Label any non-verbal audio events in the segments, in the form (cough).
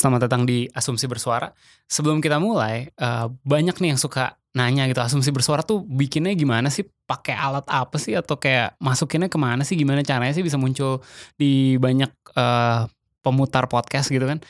Selamat datang di Asumsi Bersuara. Sebelum kita mulai, uh, banyak nih yang suka nanya gitu, asumsi bersuara tuh bikinnya gimana sih? Pakai alat apa sih? Atau kayak masukinnya ke mana sih? Gimana caranya sih bisa muncul di banyak uh, pemutar podcast gitu kan?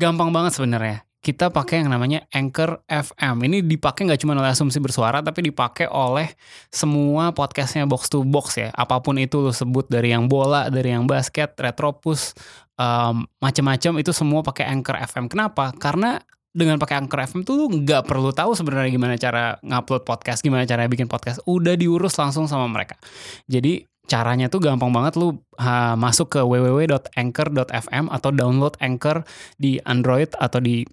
Gampang banget sebenarnya. Kita pakai yang namanya Anchor FM. Ini dipakai nggak cuma oleh asumsi bersuara, tapi dipakai oleh semua podcastnya box to box ya. Apa pun itu lo sebut dari yang bola, dari yang basket, retropus, um, macam-macam itu semua pakai Anchor FM. Kenapa? Karena dengan pakai Anchor FM tuh lu nggak perlu tahu sebenarnya gimana cara ngupload podcast, gimana cara bikin podcast. Udah diurus langsung sama mereka. Jadi caranya tuh gampang banget lu ha, masuk ke www.anchor.fm atau download Anchor di Android atau di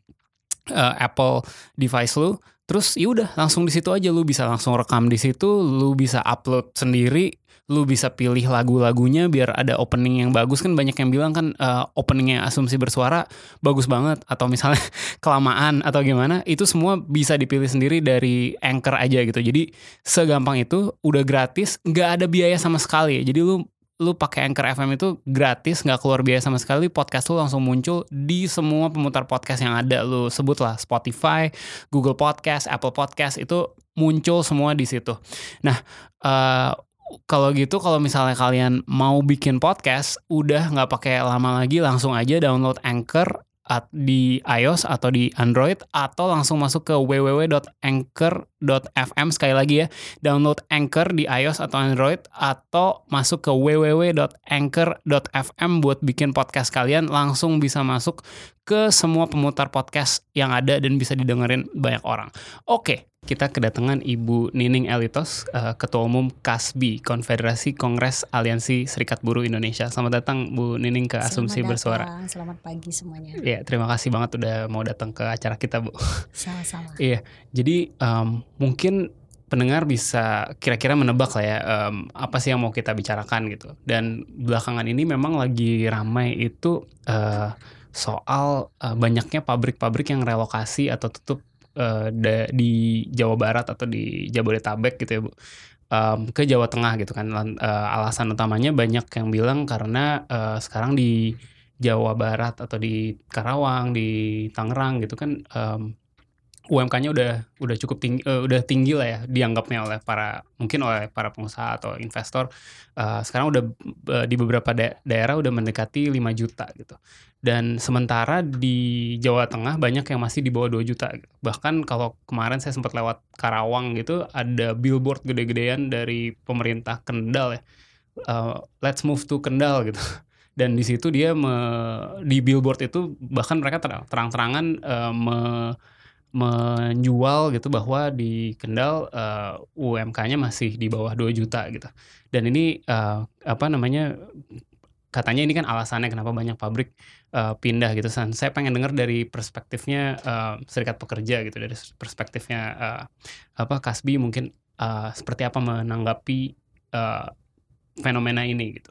uh, Apple device lu. Terus ya udah langsung di situ aja. Lu bisa langsung rekam di situ, lu bisa upload sendiri, lu bisa pilih lagu-lagunya biar ada opening yang bagus. Kan banyak yang bilang kan uh, openingnya asumsi bersuara bagus banget atau misalnya (laughs) kelamaan atau gimana itu semua bisa dipilih sendiri dari anchor aja gitu. Jadi segampang itu udah gratis nggak ada biaya sama sekali. Jadi lu lu pakai Anchor FM itu gratis nggak keluar biaya sama sekali podcast lu langsung muncul di semua pemutar podcast yang ada lu sebut lah Spotify, Google Podcast, Apple Podcast itu muncul semua di situ. Nah, uh, kalau gitu kalau misalnya kalian mau bikin podcast udah nggak pakai lama lagi langsung aja download Anchor di iOS atau di Android atau langsung masuk ke www.anchor.fm sekali lagi ya download Anchor di iOS atau Android atau masuk ke www.anchor.fm buat bikin podcast kalian langsung bisa masuk ke semua pemutar podcast yang ada dan bisa didengerin banyak orang. Oke, kita kedatangan Ibu Nining Elitos, uh, Ketua Umum KASBI, Konfederasi Kongres Aliansi Serikat Buruh Indonesia. Selamat datang Bu Nining ke Asumsi Selamat Bersuara. datang, Selamat pagi semuanya. Iya, terima kasih banget udah mau datang ke acara kita, Bu. Sama-sama. (laughs) Iya, jadi um, mungkin pendengar bisa kira-kira menebak lah ya um, apa sih yang mau kita bicarakan gitu. Dan belakangan ini memang lagi ramai itu uh, soal uh, banyaknya pabrik-pabrik yang relokasi atau tutup uh, di Jawa Barat atau di Jabodetabek gitu ya Bu. Um, ke Jawa Tengah gitu kan. Uh, alasan utamanya banyak yang bilang karena uh, sekarang di Jawa Barat atau di Karawang, di Tangerang gitu kan um, UMK-nya udah udah cukup tinggi uh, udah tinggi lah ya dianggapnya oleh para mungkin oleh para pengusaha atau investor. Uh, sekarang udah uh, di beberapa da daerah udah mendekati 5 juta gitu. Dan sementara di Jawa Tengah banyak yang masih di bawah 2 juta. Bahkan kalau kemarin saya sempat lewat Karawang gitu ada billboard gede-gedean dari pemerintah Kendal ya. Uh, let's move to Kendal gitu. (laughs) Dan di situ dia me, di billboard itu bahkan mereka terang-terangan uh, menjual gitu bahwa di Kendal uh, UMK-nya masih di bawah 2 juta gitu. Dan ini uh, apa namanya katanya ini kan alasannya kenapa banyak pabrik uh, pindah gitu. San. Saya pengen dengar dari perspektifnya uh, serikat pekerja gitu dari perspektifnya uh, apa Kasbi mungkin uh, seperti apa menanggapi uh, fenomena ini gitu.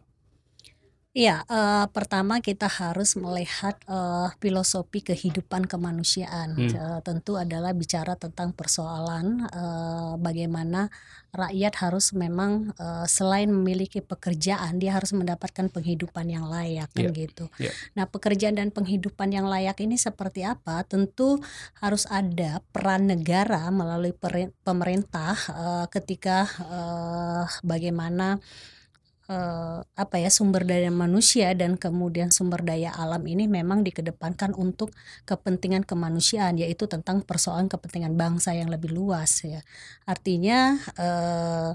Iya, uh, pertama kita harus melihat uh, filosofi kehidupan kemanusiaan. Hmm. Uh, tentu adalah bicara tentang persoalan uh, bagaimana rakyat harus memang uh, selain memiliki pekerjaan, dia harus mendapatkan penghidupan yang layak kan Yeah. gitu. Yeah. Nah, pekerjaan dan penghidupan yang layak ini seperti apa? Tentu harus ada peran negara melalui pemerintah uh, ketika uh, bagaimana eh, apa ya sumber daya manusia dan kemudian sumber daya alam ini memang dikedepankan untuk kepentingan kemanusiaan yaitu tentang persoalan kepentingan bangsa yang lebih luas ya. Artinya eh,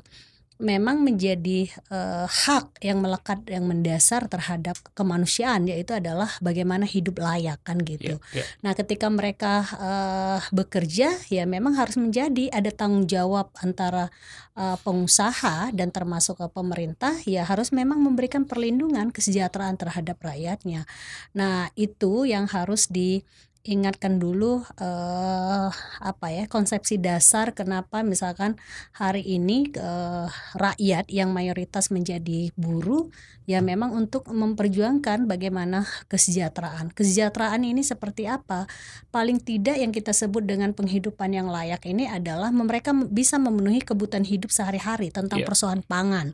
memang menjadi eh, hak yang melekat yang mendasar terhadap kemanusiaan yaitu adalah bagaimana hidup layak kan gitu Yeah, yeah. Nah, ketika mereka eh, bekerja, ya memang harus menjadi ada tanggung jawab antara eh, pengusaha dan termasuk ke pemerintah, ya harus memang memberikan perlindungan kesejahteraan terhadap rakyatnya. Nah, itu yang harus di ingatkan dulu eh, apa ya konsepsi dasar kenapa misalkan hari ini eh, rakyat yang mayoritas menjadi buruh ya memang untuk memperjuangkan bagaimana kesejahteraan. Kesejahteraan ini seperti apa? Paling tidak yang kita sebut dengan penghidupan yang layak ini adalah mereka bisa memenuhi kebutuhan hidup sehari-hari tentang Iya. persoalan pangan,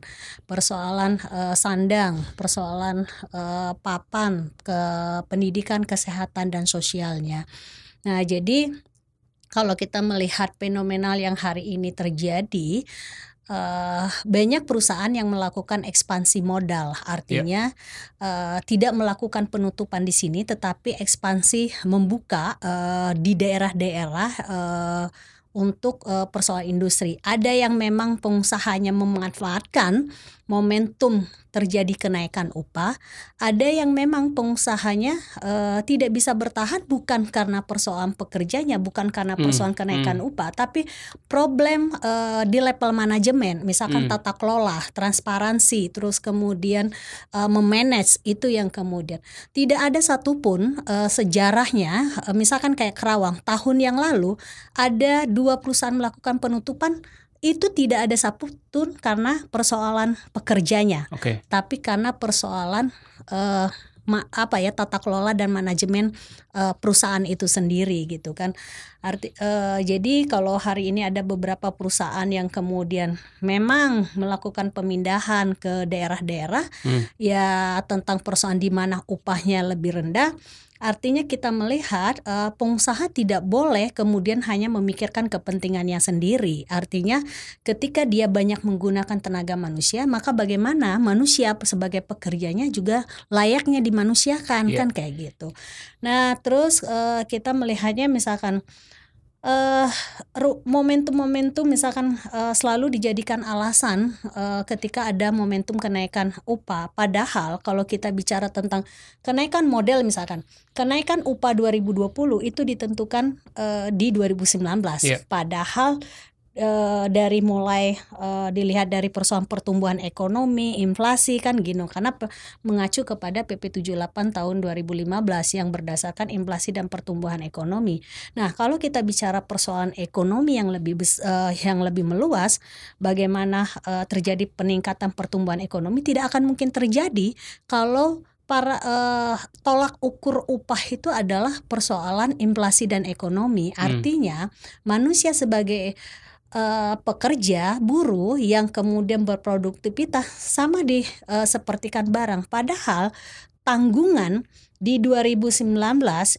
persoalan eh, sandang, persoalan eh, papan, ke pendidikan, kesehatan dan sosialnya. Nah, jadi kalau kita melihat fenomenal yang hari ini terjadi eh, banyak perusahaan yang melakukan ekspansi modal, artinya eh, tidak melakukan penutupan di sini, tetapi ekspansi membuka eh, di daerah-daerah eh, untuk eh, persoalan industri. Ada yang memang pengusahanya memanfaatkan momentum terjadi kenaikan upah, ada yang memang pengusahanya eh, tidak bisa bertahan bukan karena persoalan pekerjanya, bukan karena Hmm, persoalan kenaikan hmm. upah, tapi problem eh, di level manajemen, misalkan Hmm. tata kelola, transparansi, terus kemudian eh, memanage itu yang kemudian tidak ada satupun eh, sejarahnya, eh, misalkan kayak Kerawang tahun yang lalu ada dua perusahaan melakukan penutupan itu tidak ada satupun karena persoalan pekerjanya, Oke. tapi karena persoalan eh, ma- apa ya tata kelola dan manajemen eh, perusahaan itu sendiri gitu kan. Arti eh, jadi kalau hari ini ada beberapa perusahaan yang kemudian memang melakukan pemindahan ke daerah-daerah Hmm. ya tentang persoalan di mana upahnya lebih rendah Artinya kita melihat eh, pengusaha tidak boleh kemudian hanya memikirkan kepentingannya sendiri. Artinya ketika dia banyak menggunakan tenaga manusia, maka bagaimana manusia sebagai pekerjanya juga layaknya dimanusiakan Iya. kan kayak gitu. Nah, terus eh, kita melihatnya misalkan eh ru- momentum-momentum misalkan eh, selalu dijadikan alasan eh, ketika ada momentum kenaikan upah. Padahal kalau kita bicara tentang kenaikan model misalkan, kenaikan upah 2020 itu ditentukan eh, di 2019. Iya. Padahal eh, dari mulai eh, dilihat dari persoalan pertumbuhan ekonomi, inflasi kan gitu karena pe- mengacu kepada PP 78 tahun 2015 yang berdasarkan inflasi dan pertumbuhan ekonomi. Nah, kalau kita bicara persoalan ekonomi yang lebih bes- eh, yang lebih meluas, bagaimana eh, terjadi peningkatan pertumbuhan ekonomi tidak akan mungkin terjadi kalau para eh, tolak ukur upah itu adalah persoalan inflasi dan ekonomi. Hmm. Artinya, manusia sebagai eh, pekerja buruh yang kemudian berproduktivitas sama di eh, sepertikan barang. Padahal tanggungan di 2019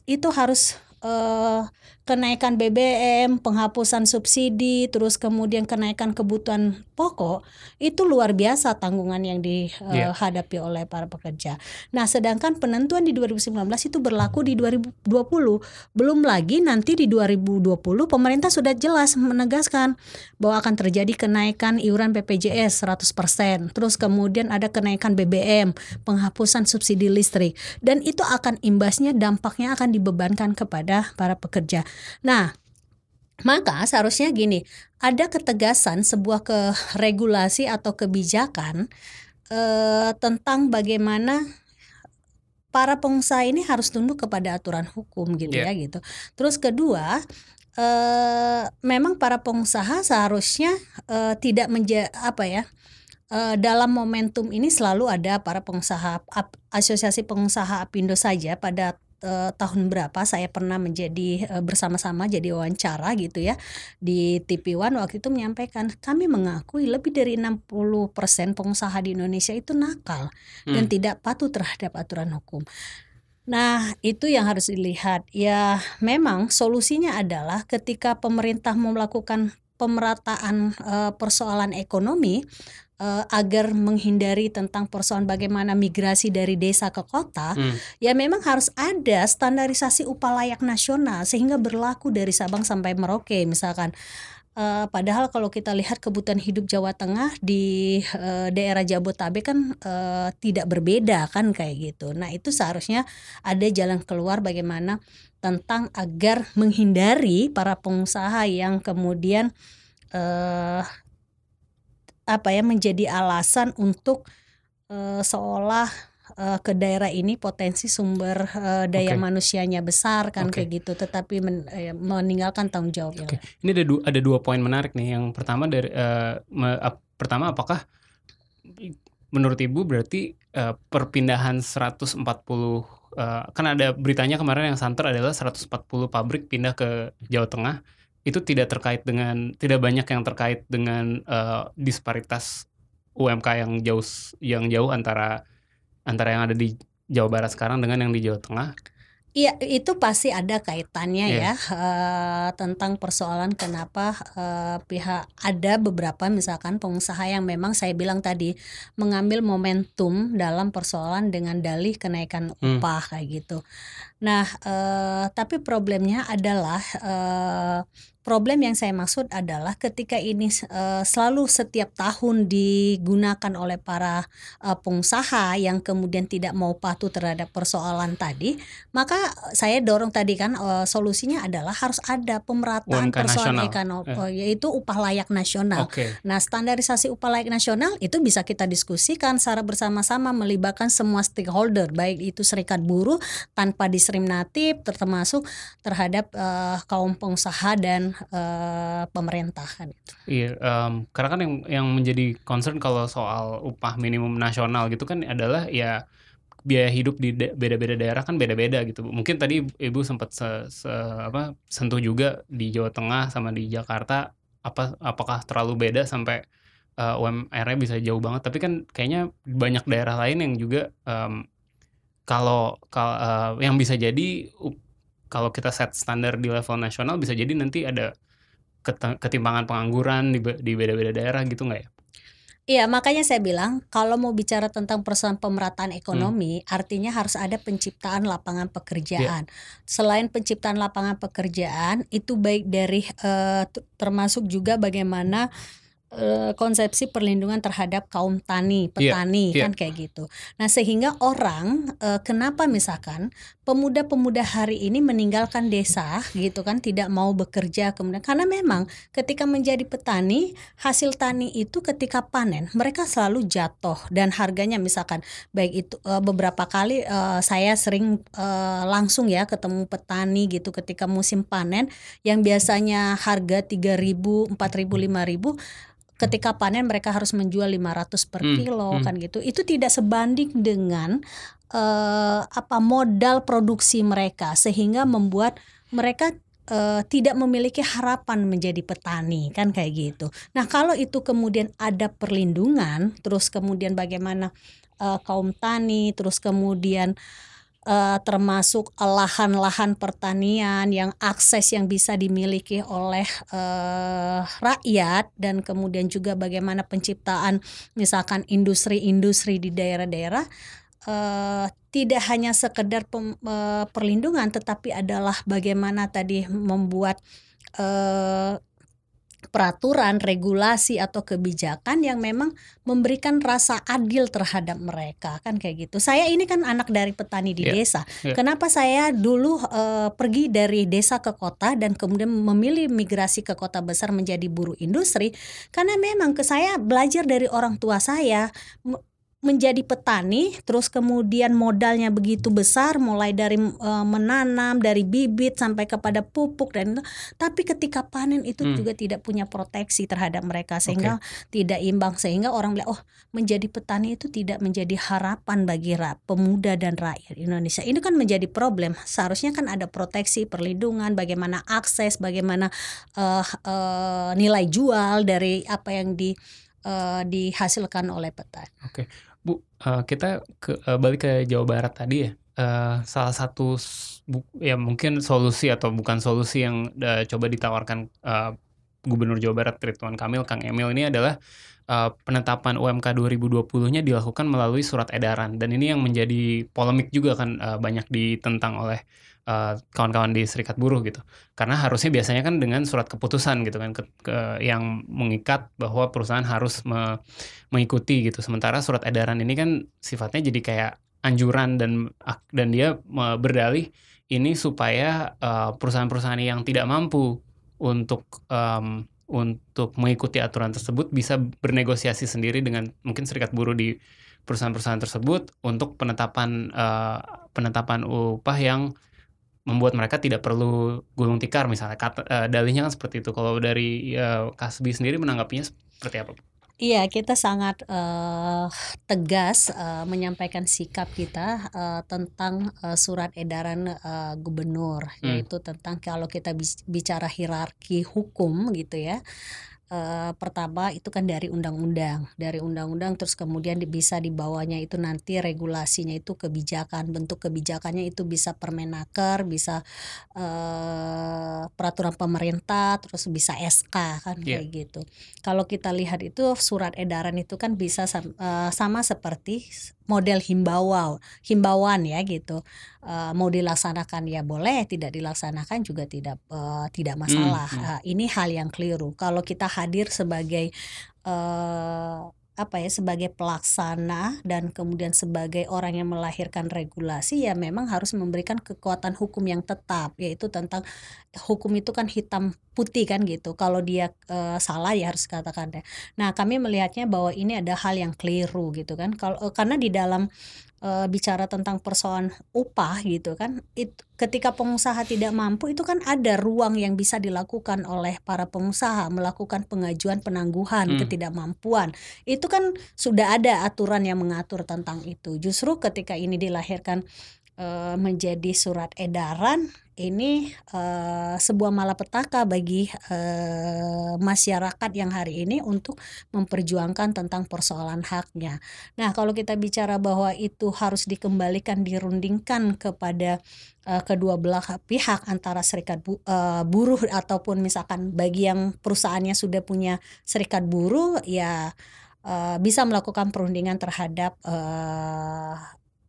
itu harus eh, kenaikan BBM, penghapusan subsidi, terus kemudian kenaikan kebutuhan pokok itu luar biasa tanggungan yang Iya. dihadapi oleh para pekerja. Nah, sedangkan penentuan di 2019 itu berlaku di 2020. Belum lagi nanti di 2020 pemerintah sudah jelas menegaskan bahwa akan terjadi kenaikan iuran BPJS 100%. Terus kemudian ada kenaikan BBM, penghapusan subsidi listrik dan itu akan imbasnya dampaknya akan dibebankan kepada para pekerja. Nah, maka seharusnya gini, ada ketegasan sebuah ke regulasi atau kebijakan eh, tentang bagaimana para pengusaha ini harus tunduk kepada aturan hukum gitu Iya. ya gitu. Terus kedua, eh, memang para pengusaha seharusnya eh, tidak menja apa ya eh, dalam momentum ini selalu ada para pengusaha ap- asosiasi pengusaha Apindo saja pada eh, tahun berapa saya pernah menjadi eh, bersama-sama jadi wawancara gitu ya di TV One waktu itu menyampaikan kami mengakui lebih dari 60% pengusaha di Indonesia itu nakal dan Hmm. tidak patuh terhadap aturan hukum. Nah, itu yang harus dilihat. Ya, memang solusinya adalah ketika pemerintah mau melakukan pemerataan eh, persoalan ekonomi eh, agar menghindari tentang persoalan bagaimana migrasi dari desa ke kota, Hmm. ya memang harus ada standarisasi upah layak nasional sehingga berlaku dari Sabang sampai Merauke misalkan. Eh, padahal kalau kita lihat kebutuhan hidup Jawa Tengah di eh, daerah Jabotabek kan eh, tidak berbeda kan kayak gitu. Nah itu seharusnya ada jalan keluar bagaimana tentang agar menghindari para pengusaha yang kemudian eh, apa ya menjadi alasan untuk eh, seolah uh, ke daerah ini potensi sumber uh, daya Oke. manusianya besar kan Oke. kayak gitu, tetapi men- eh, meninggalkan tanggung jawab yang Oke, ini ada dua, ada dua poin menarik nih. Yang pertama dari eh, me- ap- pertama apakah menurut Ibu berarti eh, perpindahan 140 eh, kan ada beritanya kemarin yang santer adalah 140 pabrik pindah ke Jawa Tengah itu tidak terkait dengan tidak banyak yang terkait dengan eh, disparitas UMK yang jauh yang jauh antara antara yang ada di Jawa Barat sekarang dengan yang di Jawa Tengah. Iya, itu pasti ada kaitannya Iya. ya eh, tentang persoalan kenapa eh, pihak ada beberapa misalkan pengusaha yang memang saya bilang tadi mengambil momentum dalam persoalan dengan dalih kenaikan Hmm. upah kayak gitu. Nah, eh, tapi problemnya adalah eh, problem yang saya maksud adalah ketika ini eh, selalu setiap tahun digunakan oleh para eh, pengusaha yang kemudian tidak mau patuh terhadap persoalan tadi, maka saya dorong tadi kan eh, solusinya adalah harus ada pemerataan UMK persoalan ekonomi yaitu upah layak nasional. Oke. Nah, standarisasi upah layak nasional itu bisa kita diskusikan secara bersama-sama melibatkan semua stakeholder, baik itu serikat buruh tanpa diskriminatif, termasuk terhadap eh, kaum pengusaha dan eh, pemerintah kan itu. Iya, em, karena kan yang yang menjadi concern kalau soal upah minimum nasional gitu kan adalah ya biaya hidup di da- beda-beda daerah kan beda-beda gitu. Mungkin tadi Ibu sempat se, se- apa sentuh juga di Jawa Tengah sama di Jakarta apa apakah terlalu beda sampai eh, UMR-nya bisa jauh banget. Tapi kan kayaknya banyak daerah lain yang juga em, kalau kal- eh, yang bisa jadi up- kalau kita set standar di level nasional bisa jadi nanti ada ketimpangan pengangguran di, be- di beda-beda daerah gitu nggak ya? Iya, makanya saya bilang kalau mau bicara tentang persoalan pemerataan Hmm. ekonomi, artinya harus ada penciptaan lapangan pekerjaan. Selain penciptaan lapangan pekerjaan, itu baik dari eh, termasuk juga bagaimana konsepsi perlindungan terhadap kaum tani, Iya, petani iya. kan kayak gitu. Nah, sehingga orang eh, kenapa misalkan pemuda-pemuda hari ini meninggalkan desa gitu kan tidak mau bekerja kemudian karena memang ketika menjadi petani hasil tani itu ketika panen mereka selalu jatuh dan harganya misalkan baik itu eh, beberapa kali eh, saya sering eh, langsung ya ketemu petani gitu ketika musim panen yang biasanya harga 3.000, 4.000, 5.000 ketika panen mereka harus menjual 500 per Hmm, kilo hmm. kan gitu. Itu tidak sebanding dengan eh, apa modal produksi mereka sehingga membuat mereka eh, tidak memiliki harapan menjadi petani kan kayak gitu. Nah kalau itu kemudian ada perlindungan, terus kemudian bagaimana eh, kaum tani, terus kemudian eh, termasuk lahan-lahan pertanian yang akses yang bisa dimiliki oleh eh, rakyat dan kemudian juga bagaimana penciptaan misalkan industri-industri di daerah-daerah eh, tidak hanya sekedar pem- eh, perlindungan tetapi adalah bagaimana tadi membuat eh, peraturan, regulasi atau kebijakan yang memang memberikan rasa adil terhadap mereka kan kayak gitu. Saya ini kan anak dari petani di Iya, desa. iya. Kenapa saya dulu eh, pergi dari desa ke kota dan kemudian memilih migrasi ke kota besar menjadi buruh industri? Karena memang ke saya belajar dari orang tua saya menjadi petani, terus kemudian modalnya begitu besar, mulai dari eh, menanam, dari bibit sampai kepada pupuk dan itu. Tapi ketika panen itu Hmm. juga tidak punya proteksi terhadap mereka sehingga tidak imbang sehingga orang bilang oh menjadi petani itu tidak menjadi harapan bagi ra- pemuda dan rakyat Indonesia. Ini kan menjadi problem. Seharusnya kan ada proteksi, perlindungan, bagaimana akses, bagaimana eh, eh, nilai jual dari apa yang di dihasilkan oleh petani. Bu, eh, kita ke, eh, balik ke Jawa Barat tadi ya. Eh, salah satu ya mungkin solusi atau bukan solusi yang eh, coba ditawarkan eh, Gubernur Jawa Barat Ridwan Kamil Kang Emil ini adalah eh, penetapan UMK 2020-nya dilakukan melalui surat edaran dan ini yang menjadi polemik juga kan eh, banyak ditentang oleh eh, kawan-kawan di Serikat Buruh gitu. Karena harusnya biasanya kan dengan surat keputusan gitu kan ke- ke- yang mengikat bahwa perusahaan harus me- mengikuti gitu. Sementara surat edaran ini kan sifatnya jadi kayak anjuran dan dan dia berdalih ini supaya eh, perusahaan-perusahaan yang tidak mampu untuk em, untuk mengikuti aturan tersebut bisa bernegosiasi sendiri dengan mungkin serikat buruh di perusahaan-perusahaan tersebut untuk penetapan uh, penetapan upah yang membuat mereka tidak perlu gulung tikar misalnya kata uh, dalihnya kan seperti itu kalau dari uh, Kasbi sendiri menanggapinya seperti apa? Iya, kita sangat uh, tegas uh, menyampaikan sikap kita uh, tentang uh, surat edaran uh, gubernur, hmm. yaitu tentang kalau kita bicara hierarki hukum gitu ya uh, pertama itu kan dari undang-undang, dari undang-undang terus kemudian bisa dibawanya itu nanti regulasinya itu kebijakan, bentuk kebijakannya itu bisa permenaker, bisa uh, peraturan pemerintah, terus bisa SK kan yeah. kayak gitu. Kalau kita lihat itu surat edaran itu kan bisa uh, sama seperti model himbauan himbauan ya gitu. Uh, mau dilaksanakan ya boleh tidak dilaksanakan juga tidak uh, tidak masalah. hmm, hmm. Uh, ini hal yang keliru. Kalau kita hadir sebagai uh, apa ya sebagai pelaksana dan kemudian sebagai orang yang melahirkan regulasi ya memang harus memberikan kekuatan hukum yang tetap yaitu tentang hukum itu kan hitam putih kan gitu. Kalau dia e, salah ya harus katakan ya. Nah kami melihatnya bahwa ini ada hal yang keliru gitu kan. Kalau karena di dalam e, bicara tentang persoalan upah gitu kan itu ketika pengusaha tidak mampu itu kan ada ruang yang bisa dilakukan oleh para pengusaha melakukan pengajuan penangguhan hmm. ketidakmampuan itu kan sudah ada aturan yang mengatur tentang itu justru ketika ini dilahirkan e, menjadi surat edaran ini uh, sebuah malapetaka bagi uh, masyarakat yang hari ini untuk memperjuangkan tentang persoalan haknya. Nah, kalau kita bicara bahwa itu harus dikembalikan dirundingkan kepada uh, kedua belah pihak antara serikat bu, uh, buruh ataupun misalkan bagi yang perusahaannya sudah punya serikat buruh ya uh, bisa melakukan perundingan terhadap uh,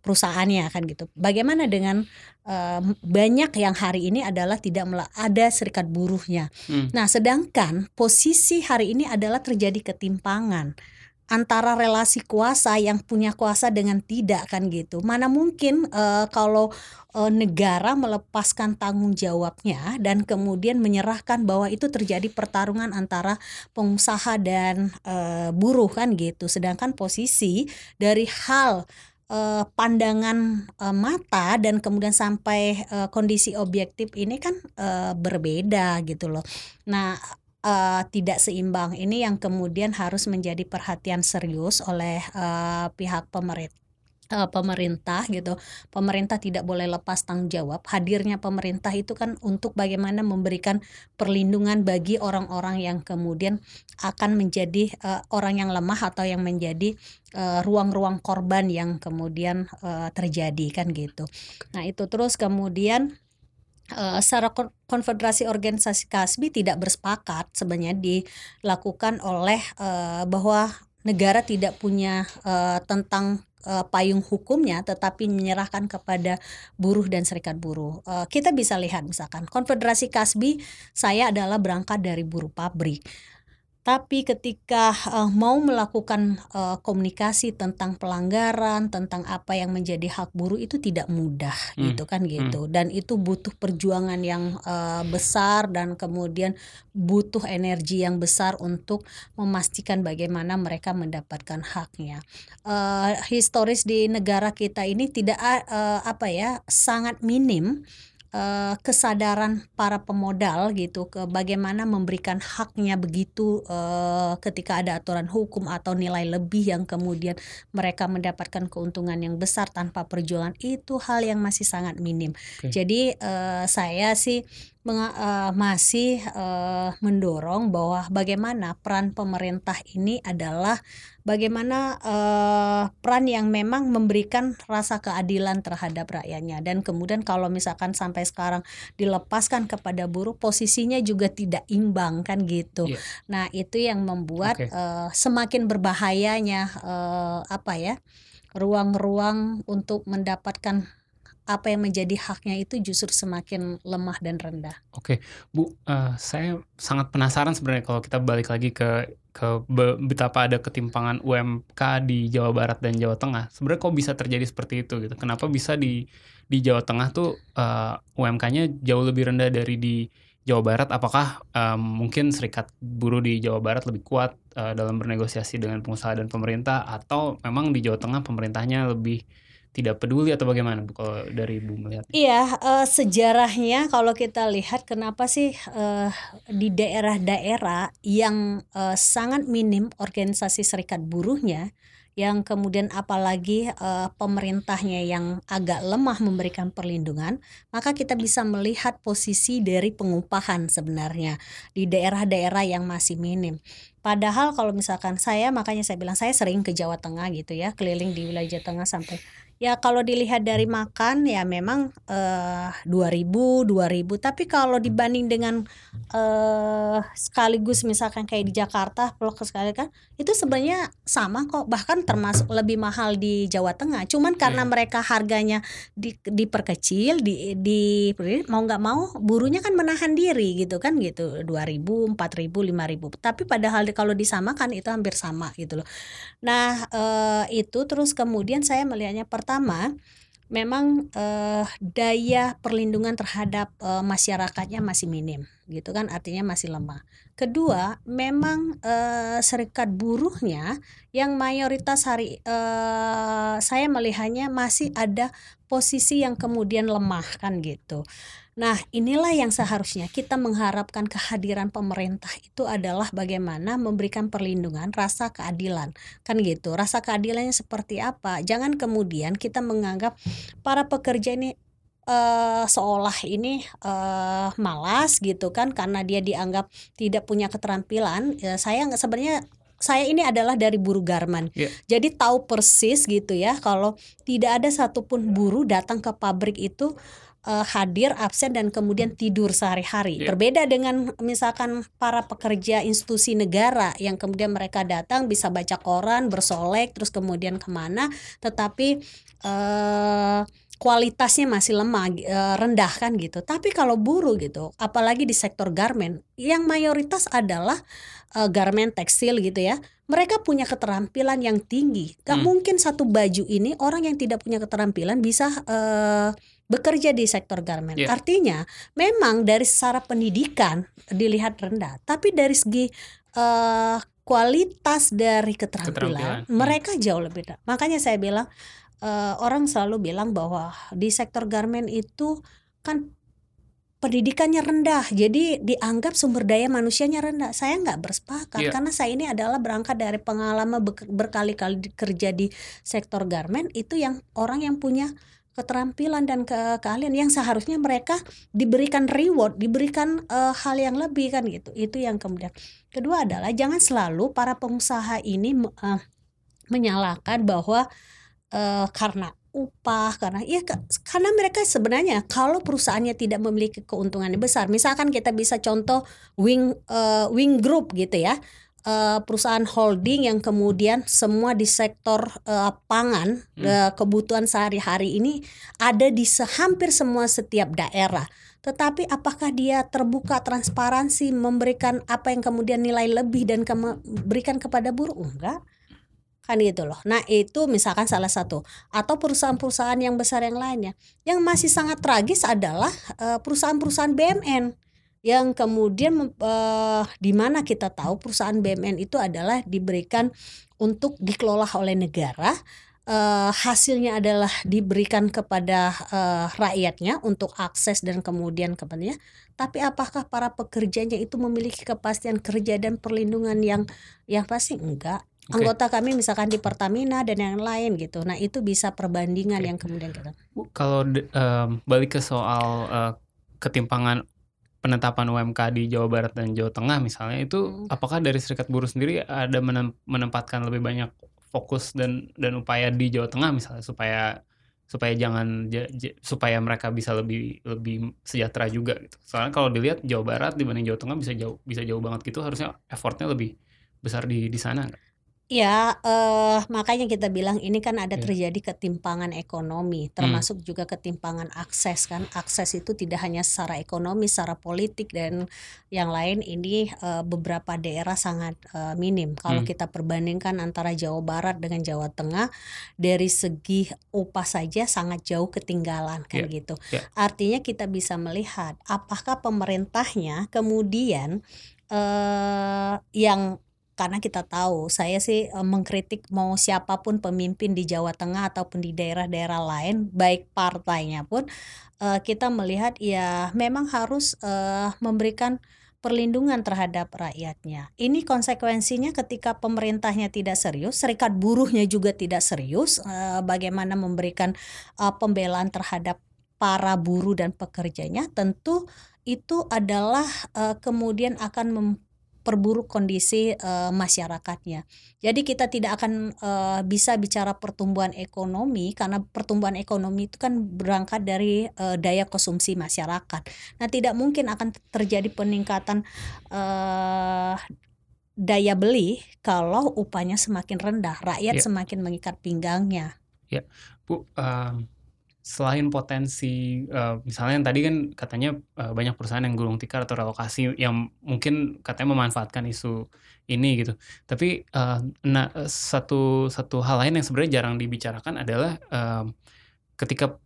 perusahaannya kan gitu. Bagaimana dengan uh, banyak yang hari ini adalah tidak ada serikat buruhnya. Hmm. Nah, sedangkan posisi hari ini adalah terjadi ketimpangan antara relasi kuasa yang punya kuasa dengan tidak kan gitu. Mana mungkin uh, kalau uh, negara melepaskan tanggung jawabnya dan kemudian menyerahkan bahwa itu terjadi pertarungan antara pengusaha dan uh, buruh kan gitu. Sedangkan posisi dari hal uh, pandangan uh, mata dan kemudian sampai uh, kondisi objektif ini kan uh, berbeda gitu loh. Nah, uh, tidak seimbang ini yang kemudian harus menjadi perhatian serius oleh uh, pihak pemerintah uh, pemerintah gitu. Pemerintah tidak boleh lepas tanggung jawab. Hadirnya pemerintah itu kan untuk bagaimana memberikan perlindungan bagi orang-orang yang kemudian akan menjadi uh, orang yang lemah atau yang menjadi ruang-ruang uh, korban yang kemudian uh, terjadi kan gitu. Nah, itu terus kemudian Uh, secara konfederasi organisasi Kasbi tidak bersepakat sebenarnya dilakukan oleh uh, bahwa negara tidak punya uh, tentang uh, payung hukumnya tetapi menyerahkan kepada buruh dan serikat buruh. Uh, kita bisa lihat misalkan Konfederasi Kasbi saya adalah berangkat dari buruh pabrik tapi ketika uh, mau melakukan uh, komunikasi tentang pelanggaran, tentang apa yang menjadi hak buruh itu tidak mudah hmm. gitu kan hmm. gitu. Hmm. Dan itu butuh perjuangan yang uh, besar dan kemudian butuh energi yang besar untuk memastikan bagaimana mereka mendapatkan haknya. Uh, historis di negara kita ini tidak uh, apa ya, sangat minim uh, kesadaran para pemodal gitu ke bagaimana memberikan haknya begitu uh, ketika ada aturan hukum atau nilai lebih yang kemudian mereka mendapatkan keuntungan yang besar tanpa perjuangan itu hal yang masih sangat minim. Okay. Jadi uh, saya sih uh, masih uh, mendorong bahwa bagaimana peran pemerintah ini adalah bagaimana uh, peran yang memang memberikan rasa keadilan terhadap rakyatnya dan kemudian kalau misalkan sampai sekarang dilepaskan kepada buruh posisinya juga tidak imbang kan gitu. Yeah. Nah, itu yang membuat okay. uh, semakin berbahayanya uh, apa ya? ruang-ruang untuk mendapatkan apa yang menjadi haknya itu justru semakin lemah dan rendah. Oke, Bu, uh, saya sangat penasaran sebenarnya kalau kita balik lagi ke ke betapa ada ketimpangan UMK di Jawa Barat dan Jawa Tengah. Sebenarnya kok bisa terjadi seperti itu gitu? Kenapa bisa di di Jawa Tengah tuh uh, eh, UMK-nya jauh lebih rendah dari di Jawa Barat apakah um, mungkin serikat buruh di Jawa Barat lebih kuat uh, dalam bernegosiasi dengan pengusaha dan pemerintah atau memang di Jawa Tengah pemerintahnya lebih tidak peduli atau bagaimana Bu kalau dari Bu melihat? Iya, uh, sejarahnya kalau kita lihat kenapa sih uh, di daerah-daerah yang uh, sangat minim organisasi serikat buruhnya yang kemudian apalagi uh, pemerintahnya yang agak lemah memberikan perlindungan, maka kita bisa melihat posisi dari pengupahan sebenarnya di daerah-daerah yang masih minim. Padahal kalau misalkan saya makanya saya bilang saya sering ke Jawa Tengah gitu ya, keliling di wilayah Jawa Tengah sampai Ya kalau dilihat dari makan ya memang eh, 2000 2000 tapi kalau dibanding dengan eh, sekaligus misalkan kayak di Jakarta blok sekali kan itu sebenarnya sama kok. Bahkan termasuk lebih mahal di Jawa Tengah. Cuman karena hmm. mereka harganya di, diperkecil di, di mau nggak mau burunya kan menahan diri gitu kan gitu. 2000 4000 5000 tapi padahal kalau disamakan itu hampir sama gitu loh. Nah eh, itu terus kemudian saya melihatnya per pertama memang eh, daya perlindungan terhadap eh, masyarakatnya masih minim gitu kan artinya masih lemah. Kedua, memang eh, serikat buruhnya yang mayoritas hari eh, saya melihatnya masih ada posisi yang kemudian lemah kan gitu. Nah, inilah yang seharusnya kita mengharapkan kehadiran pemerintah itu adalah bagaimana memberikan perlindungan, rasa keadilan. Kan gitu. Rasa keadilannya seperti apa? Jangan kemudian kita menganggap para pekerja ini uh, seolah ini uh, malas gitu kan karena dia dianggap tidak punya keterampilan. Ya, saya sebenarnya saya ini adalah dari buruh garmen. Yeah. Jadi tahu persis gitu ya kalau tidak ada satupun buruh datang ke pabrik itu uh, hadir absen dan kemudian tidur sehari-hari. Yeah. Berbeda dengan misalkan para pekerja institusi negara yang kemudian mereka datang bisa baca koran, bersolek, terus kemudian ke mana, tetapi uh, kualitasnya masih lemah uh, rendah kan gitu. Tapi kalau buruh gitu, apalagi di sektor garmen yang mayoritas adalah uh, garmen tekstil gitu ya. Mereka punya keterampilan yang tinggi. Gak hmm. mungkin satu baju ini orang yang tidak punya keterampilan bisa uh, bekerja di sektor garment. Yeah. Artinya memang dari secara pendidikan dilihat rendah, tapi dari segi uh, kualitas dari keterampilan, keterampilan. Hmm. mereka jauh lebih rendah. Makanya saya bilang uh, orang selalu bilang bahwa di sektor garment itu kan pendidikannya rendah, jadi dianggap sumber daya manusianya rendah. Saya nggak bersepakat yeah. karena saya ini adalah berangkat dari pengalaman berkali-kali kerja di sektor garment itu yang orang yang punya keterampilan dan ke keahlian yang seharusnya mereka diberikan reward, diberikan uh, hal yang lebih kan gitu. Itu yang kemudian. Kedua adalah jangan selalu para pengusaha ini uh, menyalahkan bahwa uh, karena upah karena ya karena mereka sebenarnya kalau perusahaannya tidak memiliki keuntungan yang besar misalkan kita bisa contoh wing uh, wing group gitu ya uh, perusahaan holding yang kemudian semua di sektor uh, pangan hmm. uh, kebutuhan sehari-hari ini ada di hampir semua setiap daerah. Tetapi apakah dia terbuka transparansi memberikan apa yang kemudian nilai lebih dan ke berikan kepada buruh? Enggak kan gitu loh. Nah itu misalkan salah satu atau perusahaan-perusahaan yang besar yang lainnya. Yang masih sangat tragis adalah perusahaan-perusahaan BMN yang kemudian uh, di mana kita tahu perusahaan BUMN itu adalah diberikan untuk dikelola oleh negara uh, hasilnya adalah diberikan kepada uh, rakyatnya untuk akses dan kemudian kepentingan tapi apakah para pekerjanya itu memiliki kepastian kerja dan perlindungan yang yang pasti enggak Okay. anggota kami misalkan di Pertamina dan yang lain gitu. Nah itu bisa perbandingan okay. yang kemudian kita. Kalau um, balik ke soal uh, ketimpangan penetapan UMK di Jawa Barat dan Jawa Tengah misalnya itu hmm. apakah dari Serikat Buruh sendiri ada menempatkan lebih banyak fokus dan dan upaya di Jawa Tengah misalnya supaya supaya jangan supaya mereka bisa lebih lebih sejahtera juga gitu. Soalnya kalau dilihat Jawa Barat dibanding Jawa Tengah bisa jauh bisa jauh banget gitu harusnya effortnya lebih besar di di sana Ya, eee, makanya kita bilang ini kan ada Iya. terjadi ketimpangan ekonomi, Mmm. termasuk juga ketimpangan akses kan. Akses itu tidak hanya secara ekonomi, secara politik dan yang lain ini, eee, beberapa daerah sangat, eee, minim. Kalau Mmm. kita perbandingkan antara Jawa Barat dengan Jawa Tengah, dari segi upah saja sangat jauh ketinggalan kan Iya, gitu. iya. Artinya kita bisa melihat apakah pemerintahnya kemudian, eee, yang karena kita tahu, saya sih, mengkritik mau siapa pun pemimpin di Jawa Tengah ataupun di daerah-daerah lain, baik partainya pun, kita melihat ya memang harus, memberikan perlindungan terhadap rakyatnya. Ini konsekuensinya ketika pemerintahnya tidak serius, serikat buruhnya juga tidak serius, bagaimana memberikan, pembelaan terhadap para buruh dan pekerjanya, tentu itu adalah, kemudian akan memperburuk kondisi, eee, masyarakatnya. Jadi kita tidak akan, eee, bisa bicara pertumbuhan ekonomi karena pertumbuhan ekonomi itu kan berangkat dari, eee, daya konsumsi masyarakat. Nah, tidak mungkin akan terjadi peningkatan, eee, daya beli kalau upahnya semakin rendah, rakyat Iya. semakin mengikat pinggangnya. Ya, Bu, mmm, selain potensi, eee, misalnya yang tadi kan katanya, eee, banyak perusahaan yang gulung tikar atau relokasi yang mungkin katanya memanfaatkan isu ini gitu. Tapi, eee, nah, satu satu hal lain yang sebenarnya jarang dibicarakan adalah, mmm, ketika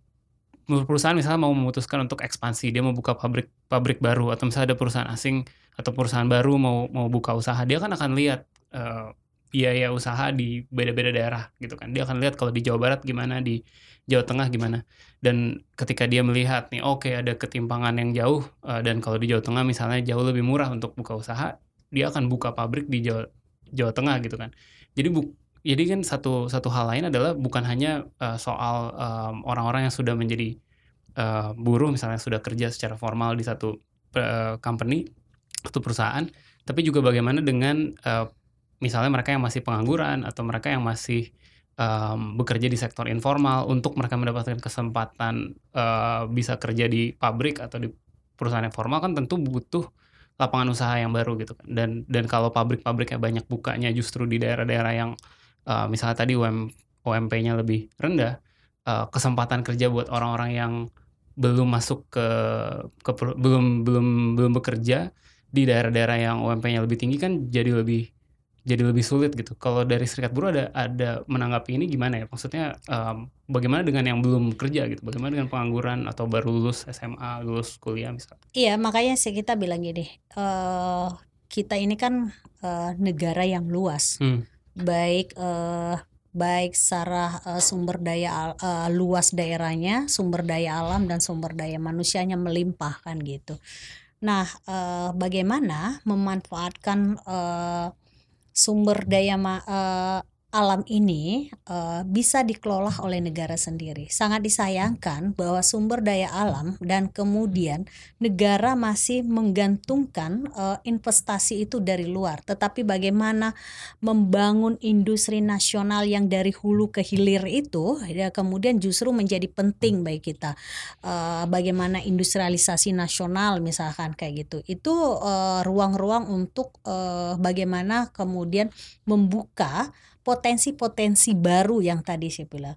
perusahaan misalnya mau memutuskan untuk ekspansi, dia mau buka pabrik pabrik baru atau misalnya ada perusahaan asing atau perusahaan baru mau mau buka usaha, dia kan akan lihat, eee, biaya usaha di beda-beda daerah gitu kan. Dia akan lihat kalau di Jawa Barat gimana, di Jawa Tengah gimana. Dan ketika dia melihat nih, oke ada ketimpangan yang jauh, eee, dan kalau di Jawa Tengah misalnya jauh lebih murah untuk buka usaha, dia akan buka pabrik di Jawa Jawa Tengah gitu kan. Jadi buk jadi kan satu satu hal lain adalah bukan hanya, eee, soal, mmm, orang-orang yang sudah menjadi, eee, buruh misalnya sudah kerja secara formal di satu, eee, company atau perusahaan, tapi juga bagaimana dengan, eee, misalnya mereka yang masih pengangguran atau mereka yang masih, mmm, bekerja di sektor informal untuk mereka mendapatkan kesempatan, eee, bisa kerja di pabrik atau di perusahaan yang formal kan tentu butuh lapangan usaha yang baru gitu kan. Dan dan kalau pabrik-pabriknya banyak bukanya justru di daerah-daerah yang, eee, misalnya tadi UM UMP-nya lebih rendah, eee, kesempatan kerja buat orang-orang yang belum masuk ke ke belum belum belum bekerja di daerah-daerah yang UMP-nya lebih tinggi kan jadi lebih jadi lebih sulit gitu. Kalau dari serikat buruh ada ada menanggapi ini gimana ya? Maksudnya, mmm, bagaimana dengan yang belum kerja gitu? Bagaimana dengan pengangguran atau baru lulus SMA, lulus kuliah misal? Iya, makanya sih kita bilang gini, eee, kita ini kan, eee, negara yang luas. Mmm. Baik, eee, baik secara, eee, sumber daya eee, luas daerahnya, sumber daya alam dan sumber daya manusianya melimpah kan gitu. Nah, eee, bagaimana memanfaatkan, eee, sumber daya ma eee, alam ini, eee, bisa dikelola oleh negara sendiri. Sangat disayangkan bahwa sumber daya alam dan kemudian negara masih menggantungkan, eee, investasi itu dari luar. Tetapi bagaimana membangun industri nasional yang dari hulu ke hilir itu, ya kemudian justru menjadi penting bagi kita. Eee, bagaimana industrialisasi nasional misalkan kayak gitu. Itu, ruang-ruang untuk, eee, bagaimana kemudian membuka potensi-potensi baru yang tadi saya bilang.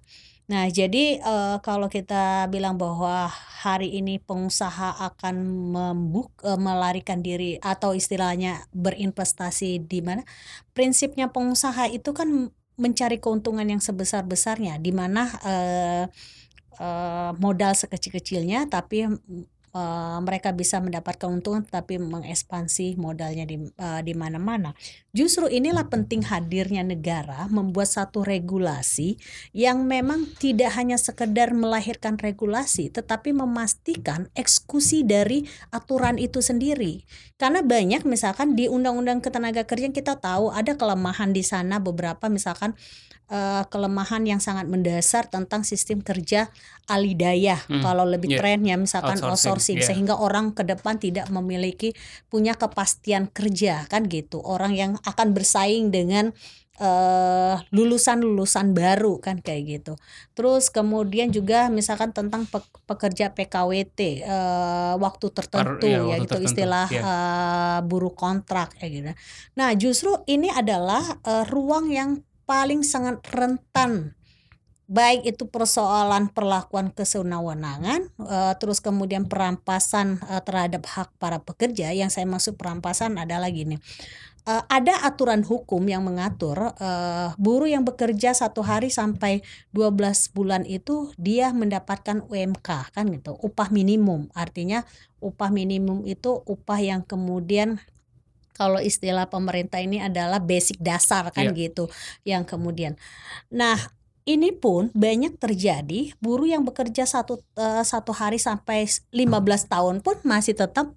Nah, jadi, eee, kalau kita bilang bahwa hari ini pengusaha akan membuk eee, melarikan diri atau istilahnya berinvestasi di mana, prinsipnya pengusaha itu kan mencari keuntungan yang sebesar-besarnya, di mana, eee eee, modal sekecil-kecilnya tapi, eee, mereka bisa mendapat keuntungan tapi mengekspansi modalnya di eee, di mana-mana. Justru inilah penting hadirnya negara membuat satu regulasi yang memang tidak hanya sekedar melahirkan regulasi, tetapi memastikan eksekusi dari aturan itu sendiri. Karena banyak misalkan di Undang-Undang Ketenagakerjaan kita tahu ada kelemahan di sana beberapa misalkan, eee, kelemahan yang sangat mendasar tentang sistem kerja alidayah, Mmm, kalau lebih iya, trennya misalkan outsourcing. outsourcing Iya. sehingga orang ke depan tidak memiliki punya kepastian kerja kan gitu. Orang yang akan bersaing dengan eh, lulusan-lulusan baru kan kayak gitu. Terus kemudian juga misalkan tentang pe- pekerja PKWT eh, waktu tertentu iya, ya waktu gitu tertentu, istilah iya. eh, buruh kontrak ya gitu. Nah, justru ini adalah eh, ruang yang paling sangat rentan baik itu persoalan perlakuan kesewenang-wenangan eh, terus kemudian perampasan eh, terhadap hak para pekerja. Yang saya maksud perampasan adalah gini Eh, ada aturan hukum yang mengatur buruh yang bekerja satu hari sampai 12 bulan itu dia mendapatkan UMK kan gitu. Upah minimum artinya upah minimum itu upah yang kemudian kalau istilah pemerintah ini adalah basic dasar kan Iya. gitu yang kemudian. Nah ini pun banyak terjadi buruh yang bekerja satu eh, satu hari sampai 15 tahun pun masih tetap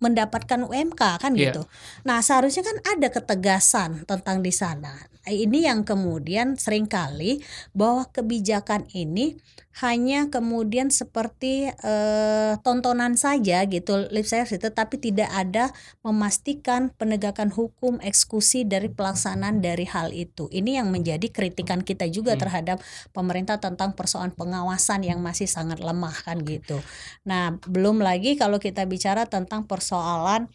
mendapatkan UMK kan Iya. gitu. Nah, seharusnya kan ada ketegasan tentang di sana. Ini yang kemudian sering kali bahwa kebijakan ini hanya kemudian seperti eh, tontonan saja gitu lip service tetapi tidak ada memastikan penegakan hukum eksekusi dari pelaksanaan dari hal itu. Ini yang menjadi kritikan kita juga Hmm. terhadap pemerintah tentang persoalan pengawasan yang masih sangat lemah kan gitu. Nah, belum lagi kalau kita bicara tentang persoalan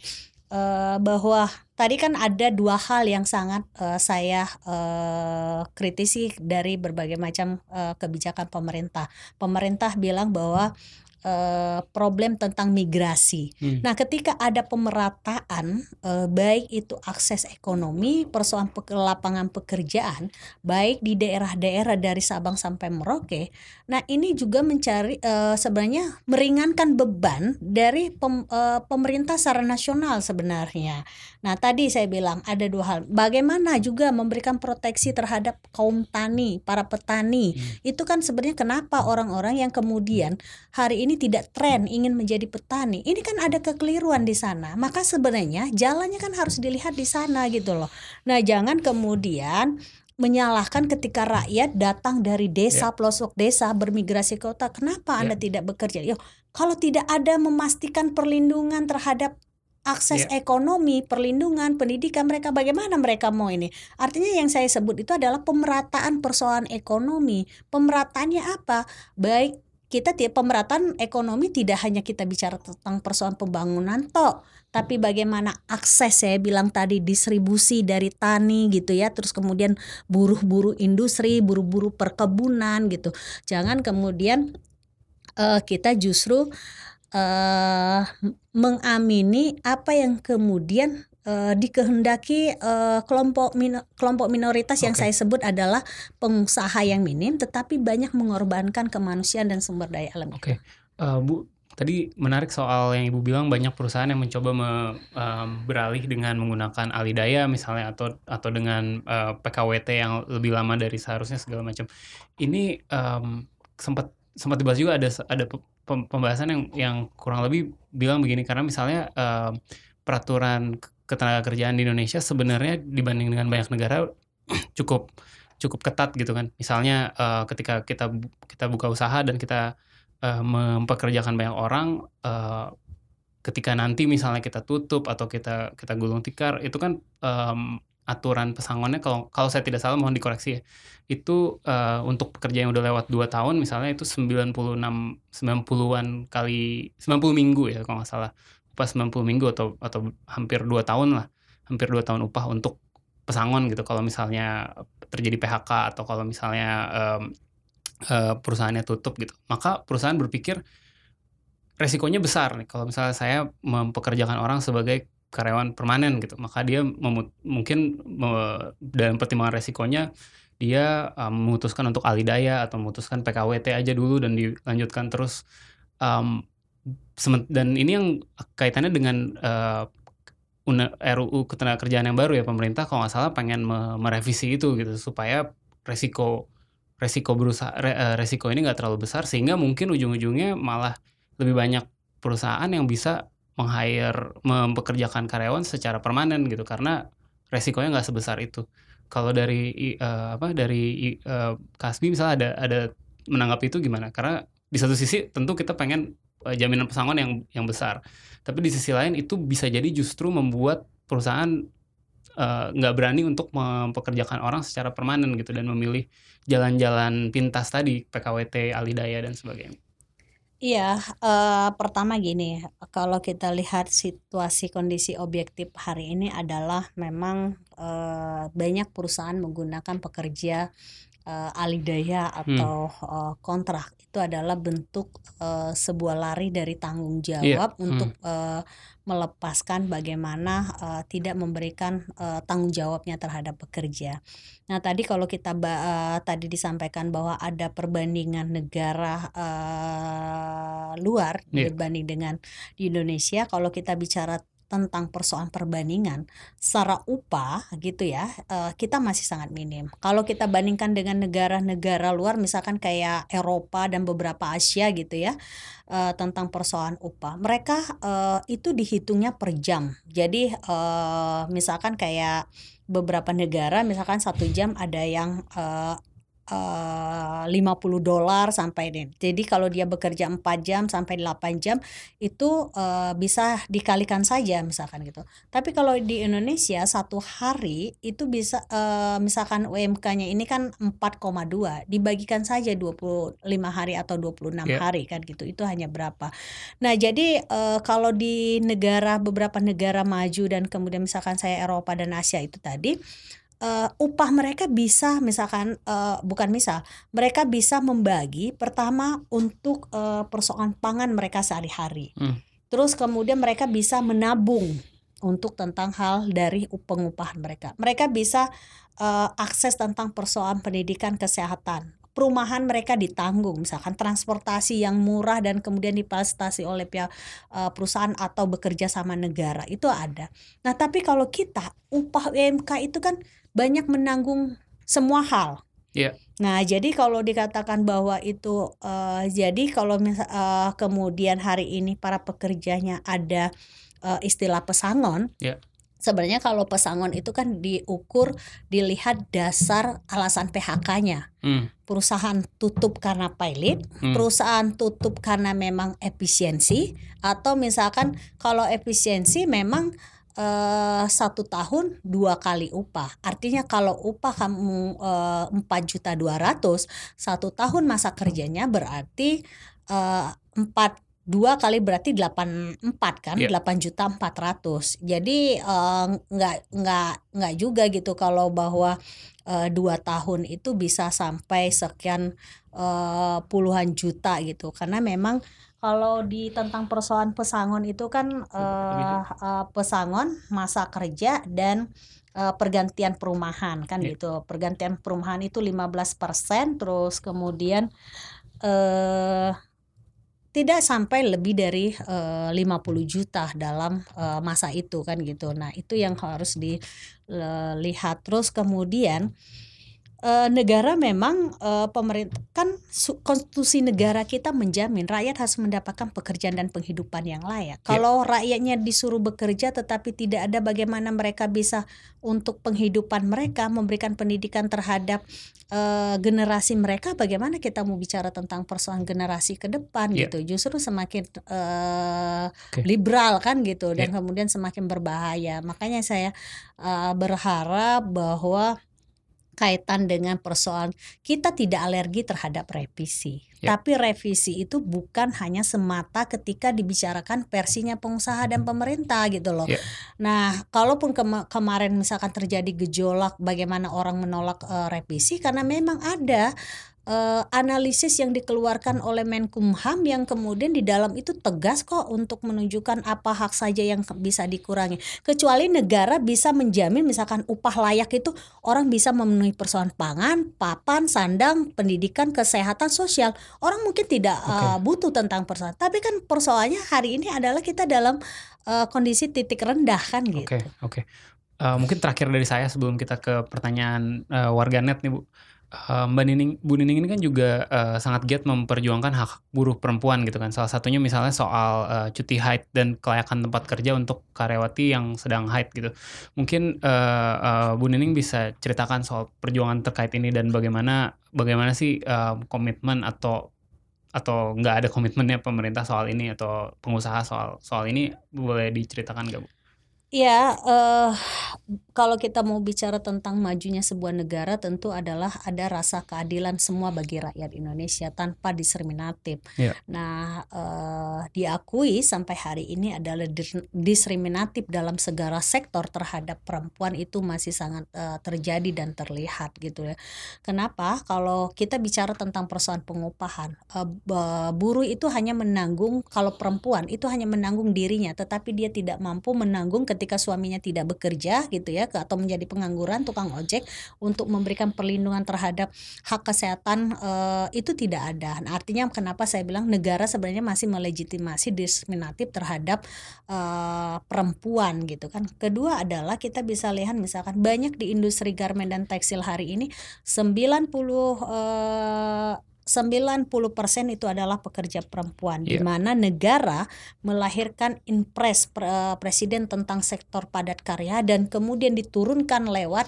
eh, bahwa tadi kan ada dua hal yang sangat eh, saya eh, kritisi dari berbagai macam eh, kebijakan pemerintah. Pemerintah bilang bahwa eh, problem tentang migrasi. Hmm. Nah, ketika ada pemerataan eh, baik itu akses ekonomi, persoalan pe- lapangan pekerjaan, baik di daerah-daerah dari Sabang sampai Merauke. Nah, ini juga mencari eh, sebenarnya meringankan beban dari pem- eh, pemerintah secara nasional sebenarnya. Nah, tadi saya bilang ada dua hal. Bagaimana juga memberikan proteksi terhadap kaum tani, para petani. Hmm. Itu kan sebenarnya kenapa orang-orang yang kemudian hari ini tidak tren ingin menjadi petani. Ini kan ada kekeliruan di sana. Maka sebenarnya jalannya kan harus dilihat di sana gitu loh. Nah, jangan kemudian menyalahkan ketika rakyat datang dari desa pelosok desa bermigrasi ke kota. Kenapa Anda tidak bekerja? Yo, kalau tidak ada memastikan perlindungan terhadap akses ekonomi, perlindungan, pendidikan mereka bagaimana mereka mau ini? Artinya yang saya sebut itu adalah pemerataan persoalan ekonomi. Pemerataannya apa? Baik kita tidak pemerataan ekonomi tidak hanya kita bicara tentang persoalan pembangunan toh, tapi bagaimana akses saya bilang tadi distribusi dari tani gitu ya, terus kemudian buruh-buruh industri, buruh-buruh perkebunan gitu. Jangan kemudian eh, kita justru eh mengamini apa yang kemudian eh, dikehendaki eh, kelompok mino- kelompok minoritas yang Oke. saya sebut adalah pengusaha yang minim tetapi banyak mengorbankan kemanusiaan dan sumber daya alam. Oke, Eh, Bu, tadi menarik soal yang Ibu bilang banyak perusahaan yang mencoba me- em, beralih dengan menggunakan alidaya misalnya atau atau dengan eh, PKWT yang lebih lama dari seharusnya segala macam. Ini em, sempat sempat dibahas juga ada ada pe- pem- pembahasan yang yang kurang lebih bilang begini karena misalnya em, peraturan ke- ketenagakerjaan di Indonesia sebenarnya dibanding dengan banyak negara (clears throat) cukup cukup ketat gitu kan. Misalnya eh, ketika kita kita buka usaha dan kita eh, mempekerjakan banyak orang eh, ketika nanti misalnya kita tutup atau kita kita gulung tikar itu kan em, aturan pesangonnya kalau kalau saya tidak salah mohon dikoreksi ya itu eh, untuk pekerja yang udah lewat 2 tahun misalnya itu 96 90-an kali 90 minggu ya kalau nggak salah. Upah 90 minggu atau atau hampir 2 tahun lah hampir 2 tahun upah untuk pesangon gitu. Kalau misalnya terjadi PHK atau kalau misalnya em, eh, perusahaannya tutup gitu. Maka perusahaan berpikir resikonya besar nih. Kalau misalnya saya mempekerjakan orang sebagai karyawan permanen gitu maka dia mungkin me- dalam pertimbangan resikonya dia uh, memutuskan untuk alidaya atau memutuskan PKWT aja dulu dan dilanjutkan terus. Um, dan ini yang kaitannya dengan uh, Una- RUU ketenagakerjaan yang baru ya. Pemerintah kalau nggak salah pengen me- merevisi itu gitu supaya resiko resiko berusaha eh, resiko ini nggak terlalu besar sehingga mungkin ujung-ujungnya malah lebih banyak perusahaan yang bisa meng-hire mempekerjakan karyawan secara permanen gitu karena resikonya nggak sebesar itu. Kalau dari eh, apa dari eh, Kasbi misalnya ada ada menanggapi itu gimana? Karena di satu sisi tentu kita pengen uh, jaminan pesangon yang yang besar. Tapi di sisi lain itu bisa jadi justru membuat perusahaan uh, nggak uh, berani untuk mempekerjakan orang secara permanen gitu dan memilih jalan-jalan pintas tadi PKWT, alidaya dan sebagainya. Iya, uh, pertama gini, kalau kita lihat situasi kondisi objektif hari ini adalah memang uh, banyak perusahaan menggunakan pekerja uh, alidaya hmm. atau hmm. uh, kontrak itu adalah bentuk uh, sebuah lari dari tanggung iya, jawab yeah. untuk hmm. uh, melepaskan bagaimana uh, tidak memberikan uh, tanggung jawabnya terhadap pekerja. Nah tadi kalau kita uh, tadi disampaikan bahwa ada perbandingan negara uh, luar yeah. dibanding dengan di Indonesia, kalau kita bicara tentang persoalan perbandingan secara upah gitu ya uh, kita masih sangat minim. Kalau kita bandingkan dengan negara-negara luar misalkan kayak Eropa dan beberapa Asia gitu ya uh, tentang persoalan upah, mereka uh, itu dihitungnya per jam. Jadi misalkan kayak beberapa negara misalkan satu jam ada yang uh, 50 dolar sampai deh. Jadi kalau dia bekerja 4 jam sampai 8 jam itu uh, bisa dikalikan saja misalkan gitu. Tapi kalau di Indonesia satu hari itu bisa uh, misalkan UMK-nya ini kan 4,2 dibagikan saja 25 hari atau 26 yeah. hari kan gitu. Itu hanya berapa. Nah, jadi uh, kalau di negara beberapa negara maju dan kemudian misalkan saya Eropa dan Asia itu tadi uh, upah mereka bisa misalkan uh, bukan misal mereka bisa membagi pertama untuk uh, persoalan pangan mereka sehari-hari hmm. terus kemudian mereka bisa menabung untuk tentang hal dari pengupahan mereka mereka bisa uh, akses tentang persoalan pendidikan kesehatan perumahan mereka ditanggung misalkan transportasi yang murah dan kemudian difasilitasi oleh pihak uh, perusahaan atau bekerja sama negara itu ada. Nah, tapi kalau kita upah UMK itu kan banyak menanggung semua hal. Yeah. Nah, jadi kalau dikatakan bahwa itu uh, jadi kalau misal, uh, kemudian hari ini para pekerjanya ada uh, istilah pesangon. Yeah. Sebenarnya kalau pesangon itu kan diukur dilihat dasar alasan PHK-nya. Hmm. Perusahaan tutup karena pilot, hmm. perusahaan tutup karena memang efisiensi atau misalkan kalau efisiensi memang uh, satu tahun dua kali upah. Artinya kalau upah kamu eh, empat juta dua ratus satu tahun masa kerjanya berarti empat uh, dua kali berarti delapan empat kan iya. delapan juta empat ratus jadi uh, nggak nggak nggak juga gitu kalau bahwa uh, dua tahun itu bisa sampai sekian uh, puluhan juta gitu karena memang kalau di tentang persoalan pesangon itu kan uh, uh, pesangon masa kerja dan uh, pergantian perumahan kan yeah. gitu. Pergantian perumahan itu 15% terus kemudian uh, tidak sampai lebih dari uh, 50 juta dalam uh, masa itu kan gitu. Nah, itu yang harus dilihat terus kemudian uh, negara memang uh, pemerintah kan konstitusi negara kita menjamin rakyat harus mendapatkan pekerjaan dan penghidupan yang layak. Yeah. Kalau rakyatnya disuruh bekerja tetapi tidak ada bagaimana mereka bisa untuk penghidupan mereka memberikan pendidikan terhadap uh, generasi mereka, bagaimana kita mau bicara tentang persoalan generasi ke depan yeah. gitu. Justru semakin uh, okay. liberal kan gitu dan yeah. kemudian semakin berbahaya. Makanya saya uh, berharap bahwa kaitan dengan persoalan kita tidak alergi terhadap revisi. Ya. Tapi revisi itu bukan hanya semata ketika dibicarakan versinya pengusaha dan pemerintah gitu loh. Ya. Nah, kalaupun kema kemarin misalkan terjadi gejolak bagaimana orang menolak uh, revisi karena memang ada uh, analisis yang dikeluarkan oleh Menkumham yang kemudian di dalam itu tegas kok untuk menunjukkan apa hak saja yang bisa dikurangi. Kecuali negara bisa menjamin misalkan upah layak itu orang bisa memenuhi persoalan pangan, papan, sandang, pendidikan, kesehatan, sosial. Orang mungkin tidak okay. uh, butuh tentang persoalan. Tapi kan persoalannya hari ini adalah kita dalam uh, kondisi titik rendah kan gitu. Oke, okay, oke. Okay. Uh, mungkin terakhir dari saya sebelum kita ke pertanyaan uh, warganet nih Bu uh, Mbak Nining, Bu Nining ini kan juga uh, sangat giat memperjuangkan hak buruh perempuan gitu kan. Salah satunya misalnya soal uh, cuti haid dan kelayakan tempat kerja untuk karyawati yang sedang haid gitu. Mungkin uh, uh, Bu Nining bisa ceritakan soal perjuangan terkait ini dan bagaimana bagaimana sih uh, komitmen atau atau nggak ada komitmennya pemerintah soal ini atau pengusaha soal soal ini boleh diceritakan nggak bu? Ya, uh, kalau kita mau bicara tentang majunya sebuah negara tentu adalah ada rasa keadilan semua bagi rakyat Indonesia tanpa diskriminatif. Yeah. Nah, uh, diakui sampai hari ini adalah diskriminatif dalam segala sektor terhadap perempuan itu masih sangat uh, terjadi dan terlihat gitu ya. Kenapa? Kalau kita bicara tentang persoalan pengupahan, uh, buruh itu hanya menanggung kalau perempuan itu hanya menanggung dirinya, tetapi dia tidak mampu menanggung ketika ketika suaminya tidak bekerja gitu ya atau menjadi pengangguran tukang ojek untuk memberikan perlindungan terhadap hak kesehatan uh, itu tidak ada. Nah, artinya kenapa saya bilang negara sebenarnya masih melegitimasi diskriminatif terhadap uh, perempuan gitu kan. Kedua adalah kita bisa lihat misalkan banyak di industri garmen dan tekstil hari ini 90 uh, 90% itu adalah pekerja perempuan yeah. di iya. mana negara melahirkan impres pre presiden tentang sektor padat karya dan kemudian diturunkan lewat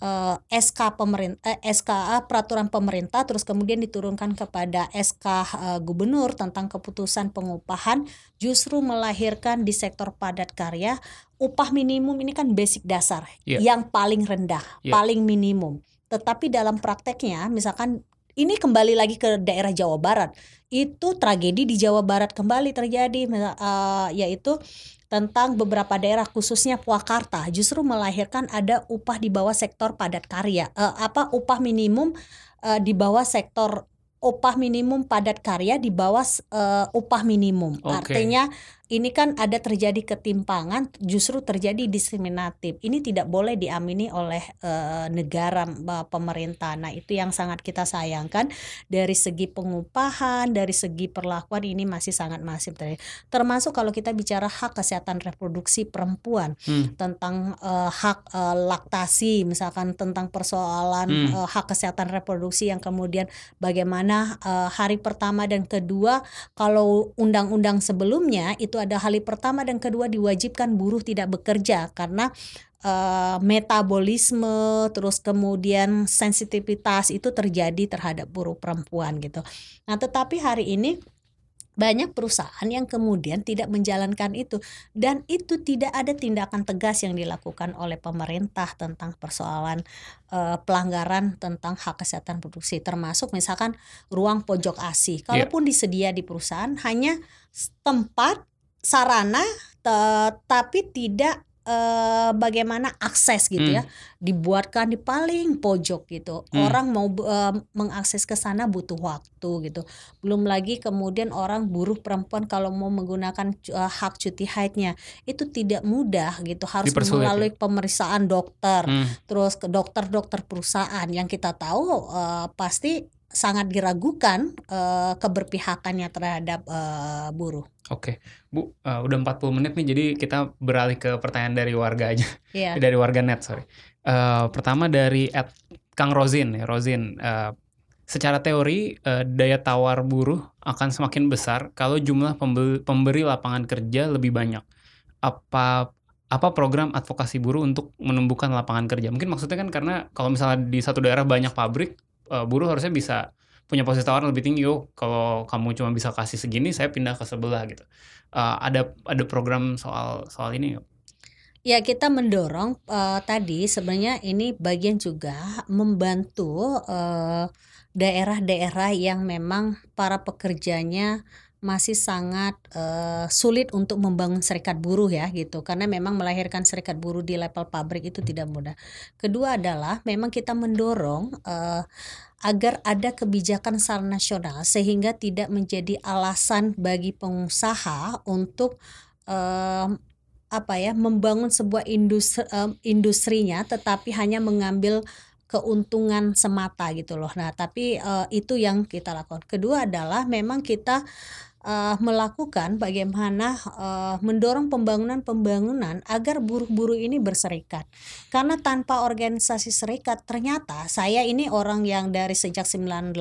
uh, eh, SK pemerintah eh, SKA peraturan pemerintah terus kemudian diturunkan kepada SK uh, eh, gubernur tentang keputusan pengupahan justru melahirkan di sektor padat karya upah minimum ini kan basic dasar yeah. yang paling rendah, yeah. paling minimum. Tetapi dalam prakteknya misalkan ini kembali lagi ke daerah Jawa Barat. Itu tragedi di Jawa Barat kembali terjadi uh, yaitu tentang beberapa daerah khususnya Purwakarta. Justru melahirkan ada upah di bawah sektor padat karya. Uh, apa upah minimum uh, di bawah sektor upah minimum padat karya di bawah uh, upah minimum. Okay. artinya ini kan ada terjadi ketimpangan justru terjadi diskriminatif ini tidak boleh diamini oleh e, negara pemerintah nah itu yang sangat kita sayangkan dari segi pengupahan dari segi perlakuan ini masih sangat masif termasuk kalau kita bicara hak kesehatan reproduksi perempuan hmm. tentang e, hak e, laktasi misalkan tentang persoalan hmm. e, hak kesehatan reproduksi yang kemudian bagaimana e, hari pertama dan kedua kalau undang-undang sebelumnya itu ada hari pertama dan kedua diwajibkan buruh tidak bekerja karena uh, metabolisme terus kemudian sensitivitas itu terjadi terhadap buruh perempuan gitu. Nah, tetapi hari ini banyak perusahaan yang kemudian tidak menjalankan itu dan itu tidak ada tindakan tegas yang dilakukan oleh pemerintah tentang persoalan uh, pelanggaran tentang hak kesehatan produksi termasuk misalkan ruang pojok ASI. Iya. Kalaupun yeah. disedia di perusahaan hanya tempat sarana tetapi tidak uh, bagaimana akses gitu ya. hmm. ya dibuatkan di paling pojok gitu hmm. orang mau uh, mengakses ke sana butuh waktu gitu belum lagi kemudian orang buruh perempuan kalau mau menggunakan uh, hak cuti haidnya itu tidak mudah gitu harus ya? melalui ya? pemeriksaan dokter hmm. terus ke dokter-dokter perusahaan yang kita tahu uh, pasti sangat diragukan uh, keberpihakannya terhadap uh, buruh. Oke, Bu, uh, udah 40 menit nih, jadi kita beralih ke pertanyaan dari warga aja, yeah. (laughs) dari warga net, sorry. Uh, pertama dari at Kang Rozin, ya Rozin. Uh, secara teori, uh, daya tawar buruh akan semakin besar kalau jumlah pembeli, pemberi lapangan kerja lebih banyak. Apa apa program advokasi buruh untuk menumbuhkan lapangan kerja? Mungkin maksudnya kan karena kalau misalnya di satu daerah banyak pabrik, uh, buruh harusnya bisa punya posisi tawaran lebih tinggi oh kalau kamu cuma bisa kasih segini saya pindah ke sebelah gitu uh, ada ada program soal soal ini gak? Ya kita mendorong uh, tadi sebenarnya ini bagian juga membantu daerah-daerah uh, yang memang para pekerjanya masih sangat uh, sulit untuk membangun serikat buruh ya gitu karena memang melahirkan serikat buruh di level pabrik itu tidak mudah. Kedua adalah memang kita mendorong uh, agar ada kebijakan secara nasional sehingga tidak menjadi alasan bagi pengusaha untuk uh, apa ya membangun sebuah industri uh, industrinya tetapi hanya mengambil keuntungan semata gitu loh. Nah, tapi uh, itu yang kita lakukan. Kedua adalah memang kita uh, melakukan bagaimana uh, mendorong pembangunan-pembangunan agar buruh-buruh ini berserikat. Karena tanpa organisasi serikat ternyata saya ini orang yang dari sejak 98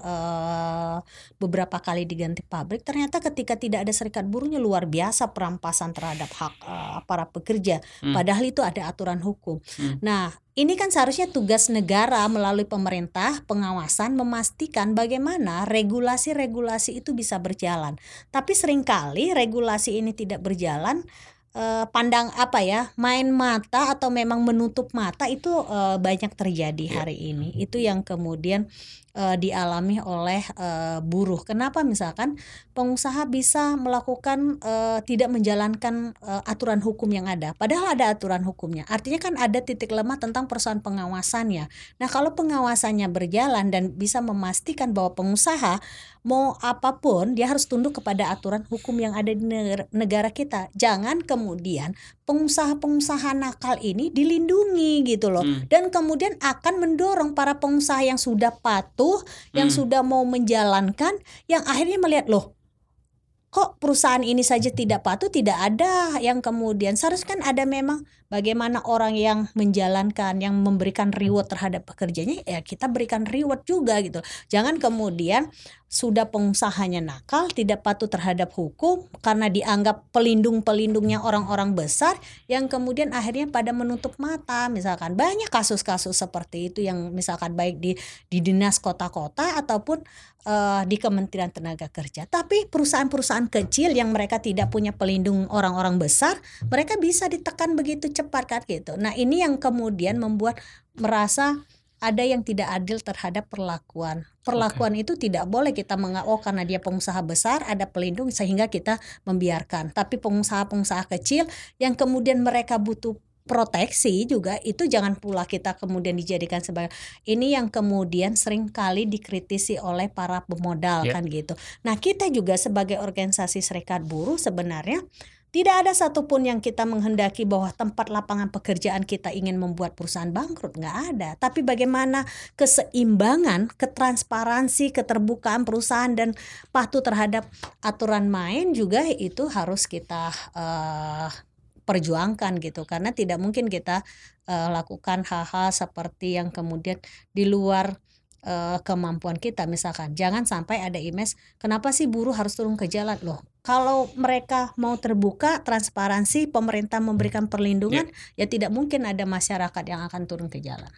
uh, beberapa kali diganti pabrik ternyata ketika tidak ada serikat buruhnya luar biasa perampasan terhadap hak uh, para pekerja. Hmm. Padahal itu ada aturan hukum. Hmm. Nah, ini kan seharusnya tugas negara melalui pemerintah pengawasan memastikan bagaimana regulasi-regulasi itu bisa berjalan. Tapi sering kali regulasi ini tidak berjalan eh, pandang apa ya main mata atau memang menutup mata itu eh, banyak terjadi Iya. hari ini. Itu yang kemudian eh, dialami oleh eh, buruh. Kenapa misalkan pengusaha bisa melakukan eh, tidak menjalankan eh, aturan hukum yang ada, padahal ada aturan hukumnya. Artinya kan ada titik lemah tentang persoalan pengawasannya. Nah, kalau pengawasannya berjalan dan bisa memastikan bahwa pengusaha mau apa pun dia harus tunduk kepada aturan hukum yang ada di negara, negara kita. Jangan kemudian pengusaha-pengusaha nakal ini dilindungi gitu loh. Hmm. Dan kemudian akan mendorong para pengusaha yang sudah patuh, yang Hmm. sudah mau menjalankan, yang akhirnya melihat loh kok perusahaan ini saja tidak patuh tidak ada yang kemudian seharusnya kan ada memang bagaimana orang yang menjalankan yang memberikan reward terhadap pekerjanya ya kita berikan reward juga gitu jangan kemudian sudah pengusahanya nakal tidak patuh terhadap hukum karena dianggap pelindung-pelindungnya orang-orang besar yang kemudian akhirnya pada menutup mata misalkan banyak kasus-kasus seperti itu yang misalkan baik di di dinas kota-kota ataupun eh, di Kementerian Tenaga Kerja. Tapi perusahaan-perusahaan kecil yang mereka tidak punya pelindung orang-orang besar, mereka bisa ditekan begitu cepat kan gitu. Nah, ini yang kemudian membuat merasa ada yang tidak adil terhadap perlakuan. Perlakuan itu tidak boleh kita menga oh karena dia pengusaha besar ada pelindung sehingga kita membiarkan. Tapi pengusaha-pengusaha kecil yang kemudian mereka butuh proteksi juga itu jangan pula kita kemudian dijadikan sebagai ini yang kemudian sering kali dikritisi oleh para pemodal Ya. kan gitu. Nah, kita juga sebagai organisasi serikat buruh sebenarnya tidak ada satupun yang kita menghendaki bahwa tempat lapangan pekerjaan kita ingin membuat perusahaan bangkrut nggak ada. Tapi bagaimana keseimbangan, ketransparansi, keterbukaan perusahaan dan patuh terhadap aturan main juga itu harus kita eh, perjuangkan gitu karena tidak mungkin kita eh, lakukan hal-hal seperti yang kemudian di luar eh, kemampuan kita. Misalkan jangan sampai ada image kenapa sih buruh harus turun ke jalan? Loh kalau mereka mau terbuka transparansi pemerintah memberikan perlindungan ya. tidak mungkin ada masyarakat yang akan turun ke jalan.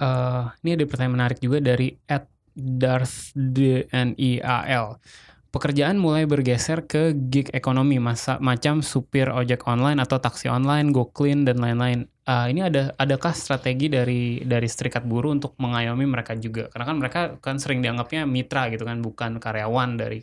Eh, ini ada pertanyaan menarik juga dari at DarthDNIAL. Pekerjaan mulai bergeser ke gig ekonomi masa macam supir ojek online atau taksi online, go clean dan lain-lain. Ah, ini ada adakah strategi dari dari serikat buruh untuk mengayomi mereka juga? Karena kan mereka kan sering dianggapnya mitra gitu kan, bukan karyawan dari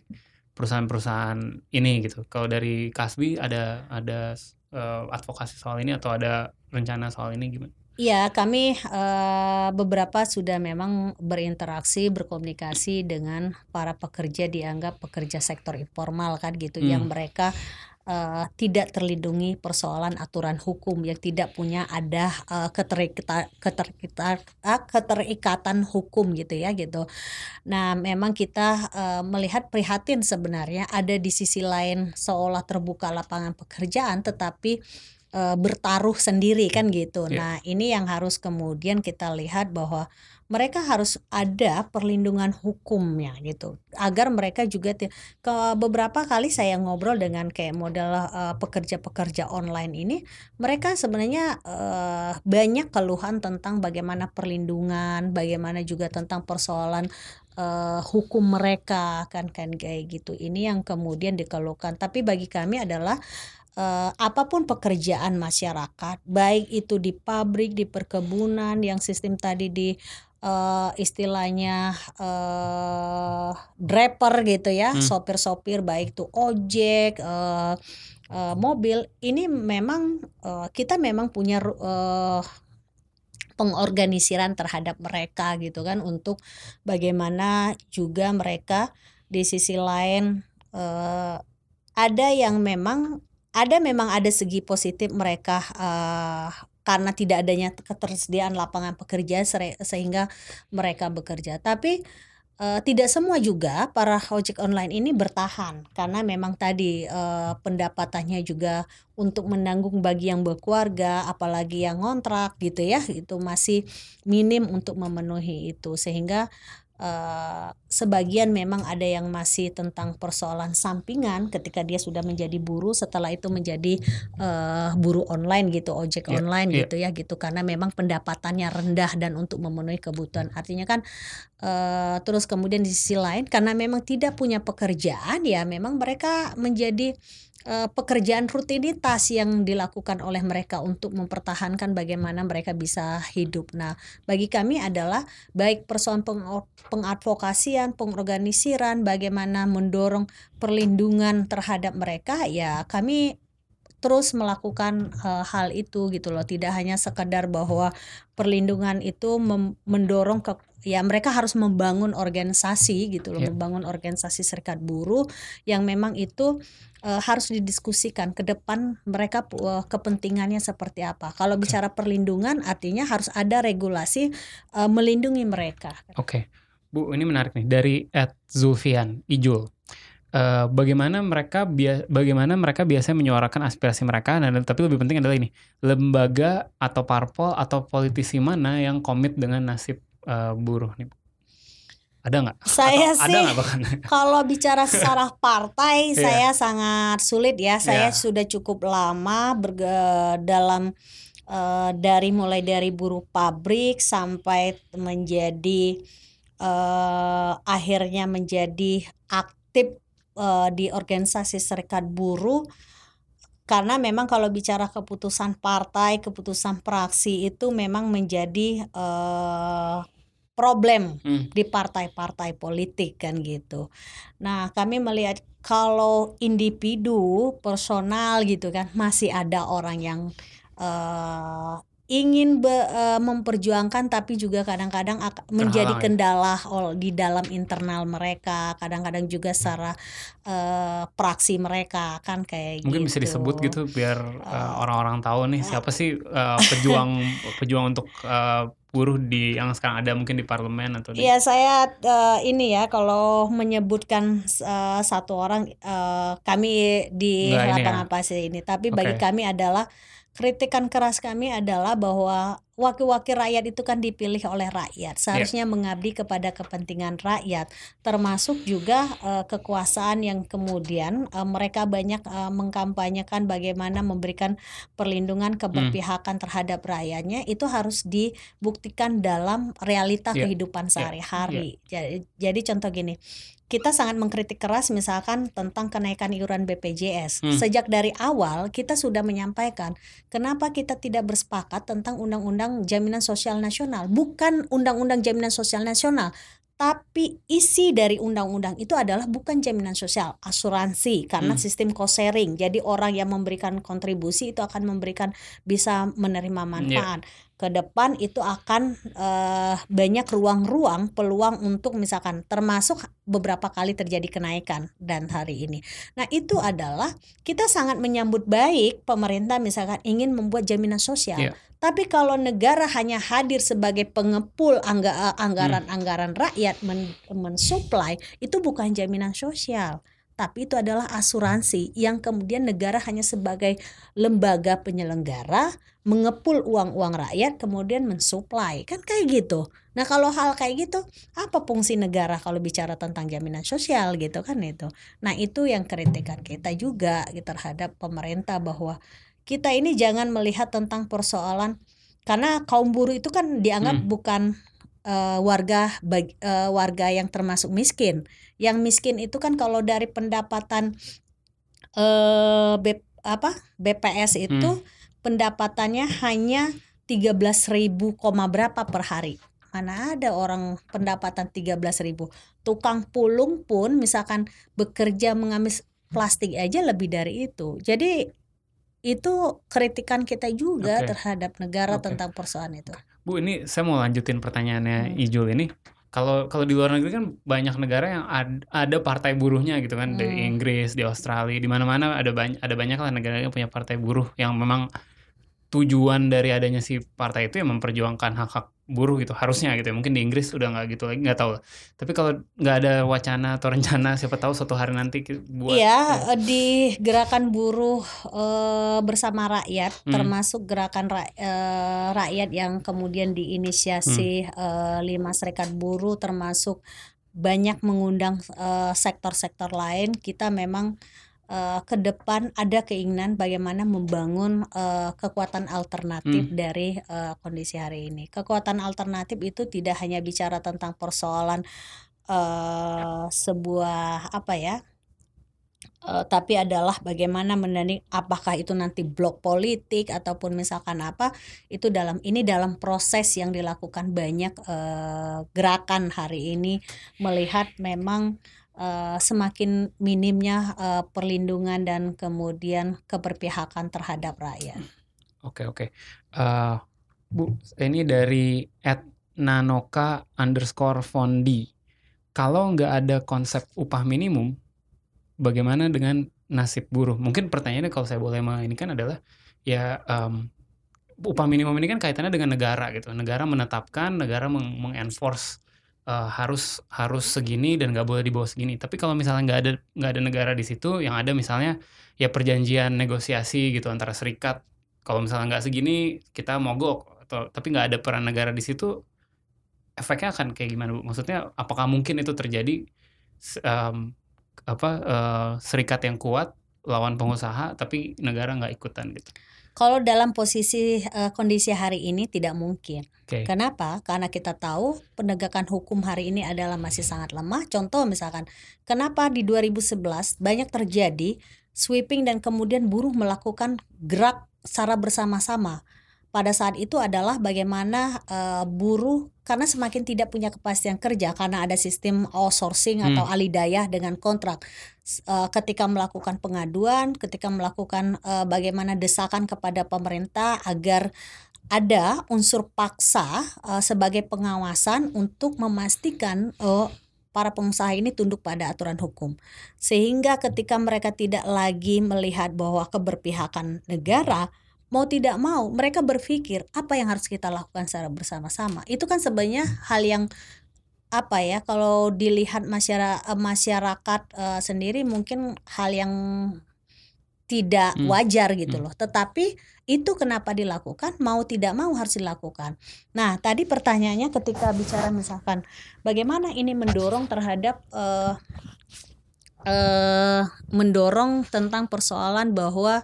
perusahaan-perusahaan ini gitu. Kalau dari Kasbi ada ada eh, advokasi soal ini atau ada rencana soal ini gimana? Iya, kami eh, beberapa sudah memang berinteraksi, berkomunikasi dengan para pekerja dianggap pekerja sektor informal kan gitu, yang Hmm. mereka eh, tidak terlindungi persoalan aturan hukum, yang tidak punya ada eh, keterikata- keterikata- ah, keterikatan hukum gitu ya gitu. Nah, memang kita eh, melihat prihatin sebenarnya ada di sisi lain seolah terbuka lapangan pekerjaan, tetapi eh, bertaruh sendiri kan gitu. Iya. Nah, ini yang harus kemudian kita lihat bahwa mereka harus ada perlindungan hukumnya gitu. Agar mereka juga ke beberapa kali saya ngobrol dengan kayak model eh, pekerja-pekerja online ini mereka sebenarnya eh, banyak keluhan tentang bagaimana perlindungan bagaimana juga tentang persoalan eh, hukum mereka kan kan kayak gitu. Ini yang kemudian dikeluhkan. Tapi bagi kami adalah eh, apa pun pekerjaan masyarakat, baik itu di pabrik, di perkebunan, yang sistem tadi di eh, istilahnya eh driver gitu ya, Hmm. sopir-sopir baik itu ojek, eh, eh, mobil, ini memang eh, kita memang punya eh, pengorganisiran terhadap mereka gitu kan untuk bagaimana juga mereka di sisi lain eh, ada yang memang ada memang ada segi positif mereka eh, karena tidak adanya ketersediaan lapangan pekerjaan sere- sehingga mereka bekerja. Tapi eh, tidak semua juga para ojek online ini bertahan karena memang tadi eh, pendapatannya juga untuk menanggung bagi yang berkeluarga apalagi yang ngontrak gitu ya itu masih minim untuk memenuhi itu. Sehingga uh, sebagian memang ada yang masih tentang persoalan sampingan ketika dia sudah menjadi buruh setelah itu menjadi uh, buruh online gitu ojek yeah, online yeah. gitu ya gitu karena memang pendapatannya rendah dan untuk memenuhi kebutuhan artinya kan uh, terus kemudian di sisi lain karena memang tidak punya pekerjaan ya memang mereka menjadi uh, pekerjaan rutinitas yang dilakukan oleh mereka untuk mempertahankan bagaimana mereka bisa hidup. Nah, bagi kami adalah baik persoalan peng pengadvokasian, pengorganisiran, bagaimana mendorong perlindungan terhadap mereka, ya kami terus melakukan uh, hal itu gitu loh tidak hanya sekedar bahwa perlindungan itu mendorong ke ya mereka harus membangun organisasi gitu loh yeah. membangun organisasi serikat buruh yang memang itu uh, harus didiskusikan ke depan mereka uh, kepentingannya seperti apa. Kalau bicara perlindungan artinya harus ada regulasi uh, melindungi mereka. Oke. Okay. Bu ini menarik nih dari Ed Zulfian Ijul. Uh, bagaimana mereka bagaimana mereka biasanya menyuarakan aspirasi mereka? Dan tapi lebih penting adalah ini lembaga atau parpol atau politisi mana yang komit dengan nasib uh, buruh nih ada nggak? Saya atau sih ada bahkan? (laughs) kalau bicara secara (laughs) partai yeah. saya sangat sulit ya. Saya yeah. sudah cukup lama berge dalam uh, dari mulai dari buruh pabrik sampai menjadi uh, akhirnya menjadi aktif uh, di organisasi serikat buruh karena memang kalau bicara keputusan partai, keputusan praksi itu memang menjadi uh, problem hmm. di partai-partai politik kan gitu. Nah, kami melihat kalau individu personal gitu kan masih ada orang yang uh, ingin be, uh, memperjuangkan tapi juga kadang-kadang menjadi ya. kendala di dalam internal mereka kadang-kadang juga secara uh, praksi mereka kan kayak mungkin gitu. bisa disebut gitu biar uh, orang-orang tahu nih uh, siapa sih uh, pejuang pejuang untuk uh, buruh di yang sekarang ada mungkin di parlemen atau Iya saya uh, ini ya kalau menyebutkan uh, satu orang uh, kami di lapangan ya. pasir ini tapi okay. bagi kami adalah kritikan keras kami adalah bahwa wakil-wakil rakyat itu kan dipilih oleh rakyat seharusnya yeah. mengabdi kepada kepentingan rakyat termasuk juga uh, kekuasaan yang kemudian uh, mereka banyak uh, mengkampanyekan bagaimana memberikan perlindungan keberpihakan hmm. terhadap rakyatnya itu harus dibuktikan dalam realita yeah. kehidupan ya. sehari-hari yeah. jadi, jadi contoh gini kita sangat mengkritik keras misalkan tentang kenaikan iuran BPJS. Hmm. Sejak dari awal kita sudah menyampaikan kenapa kita tidak bersepakat tentang undang-undang jaminan sosial nasional, bukan undang-undang jaminan sosial nasional, tapi isi dari undang-undang itu adalah bukan jaminan sosial, asuransi karena hmm. sistem cost sharing. Jadi orang yang memberikan kontribusi itu akan memberikan bisa menerima iya. manfaat. Yeah. Ke depan itu akan uh, banyak ruang-ruang peluang untuk misalkan termasuk beberapa kali terjadi kenaikan dan hari ini. Nah, itu adalah kita sangat menyambut baik pemerintah misalkan ingin membuat jaminan sosial. Yeah tapi kalau negara hanya hadir sebagai pengepul angga, anggaran-anggaran rakyat men, mensuplai itu bukan jaminan sosial tapi itu adalah asuransi yang kemudian negara hanya sebagai lembaga penyelenggara mengepul uang-uang rakyat kemudian mensuplai. Kan kayak gitu. Nah kalau hal kayak gitu apa fungsi negara kalau bicara tentang jaminan sosial gitu kan itu? Nah itu yang kritikan kita juga gitu, terhadap pemerintah bahwa kita ini jangan melihat tentang persoalan karena kaum buruh itu kan dianggap hmm. bukan uh, warga bag, uh, warga yang termasuk miskin. Yang miskin itu kan kalau dari pendapatan uh, B, apa BPS itu hmm. pendapatannya hanya 13.000 koma berapa per hari. Mana ada orang pendapatan 13.000. Tukang pulung pun misalkan bekerja mengambil plastik aja lebih dari itu. Jadi itu kritikan kita juga okay. terhadap negara okay. tentang persoalan itu. Bu, ini saya mau lanjutin pertanyaannya hmm. Ijul ini. Kalau kalau di luar negeri kan banyak negara yang ad, ada partai buruhnya gitu kan, hmm. di Inggris, di Australia, di mana-mana ada banyak ada banyak lah negara yang punya partai buruh yang memang tujuan dari adanya si partai itu yang memperjuangkan hak-hak buruh gitu harusnya gitu ya mungkin di Inggris udah nggak gitu lagi nggak tahu tapi kalau nggak ada wacana atau rencana siapa tahu suatu hari nanti buat Iya, eh, di gerakan buruh eh, bersama rakyat, Hmm. termasuk gerakan ra- eh, rakyat yang kemudian diinisiasi Hmm. eh, lima serikat buruh, termasuk banyak mengundang sektor-sektor lain. Kita memang eh, ke depan ada keinginan bagaimana membangun eh, kekuatan alternatif Hmm. dari eh, kondisi hari ini. Kekuatan alternatif itu tidak hanya bicara tentang persoalan eh, sebuah apa ya? Eh, tapi adalah bagaimana mendanding apakah itu nanti blok politik ataupun misalkan apa itu dalam ini dalam proses yang dilakukan banyak eh, gerakan hari ini melihat memang eh, semakin minimnya eh, perlindungan dan kemudian keberpihakan terhadap rakyat. Oke oke. Eh, Bu, ini dari at nanoka underscore fondi. Kalau nggak ada konsep upah minimum, bagaimana dengan nasib buruh? Mungkin pertanyaannya kalau saya boleh ini kan adalah ya em, upah minimum ini kan kaitannya dengan negara gitu. Negara menetapkan, negara meng- mengenforce eh, harus harus segini dan nggak boleh di bawah segini. Tapi kalau misalnya nggak ada nggak ada negara di situ, yang ada misalnya ya perjanjian negosiasi gitu antara serikat. Kalau misalnya nggak segini kita mogok atau tapi nggak ada peran negara di situ, efeknya akan kayak gimana bu? Maksudnya apakah mungkin itu terjadi em, apa eh, serikat yang kuat lawan pengusaha tapi negara nggak ikutan gitu? Kalau dalam posisi eh, kondisi hari ini tidak mungkin. Oke. Kenapa? Karena kita tahu penegakan hukum hari ini adalah masih sangat lemah. Contoh misalkan, kenapa di 2011 banyak terjadi sweeping dan kemudian buruh melakukan gerak secara bersama-sama. Pada saat itu adalah bagaimana eh, buruh karena semakin tidak punya kepastian kerja karena ada sistem outsourcing atau alidayah dengan kontrak. Eh, ketika melakukan pengaduan, ketika melakukan eh, bagaimana desakan kepada pemerintah agar ada unsur paksa sebagai pengawasan untuk memastikan eh, para pengusaha ini tunduk pada aturan hukum. Sehingga ketika mereka tidak lagi melihat bahwa keberpihakan negara, mau tidak mau mereka berpikir apa yang harus kita lakukan secara bersama-sama. Itu kan sebenarnya hal yang apa ya kalau dilihat masyarakat masyarakat eh, sendiri mungkin hal yang tidak Hmm. wajar gitu Hmm. loh. Tetapi itu kenapa dilakukan? Mau tidak mau harus dilakukan. Nah, tadi pertanyaannya ketika bicara misalkan bagaimana ini mendorong terhadap eh eh mendorong tentang persoalan bahwa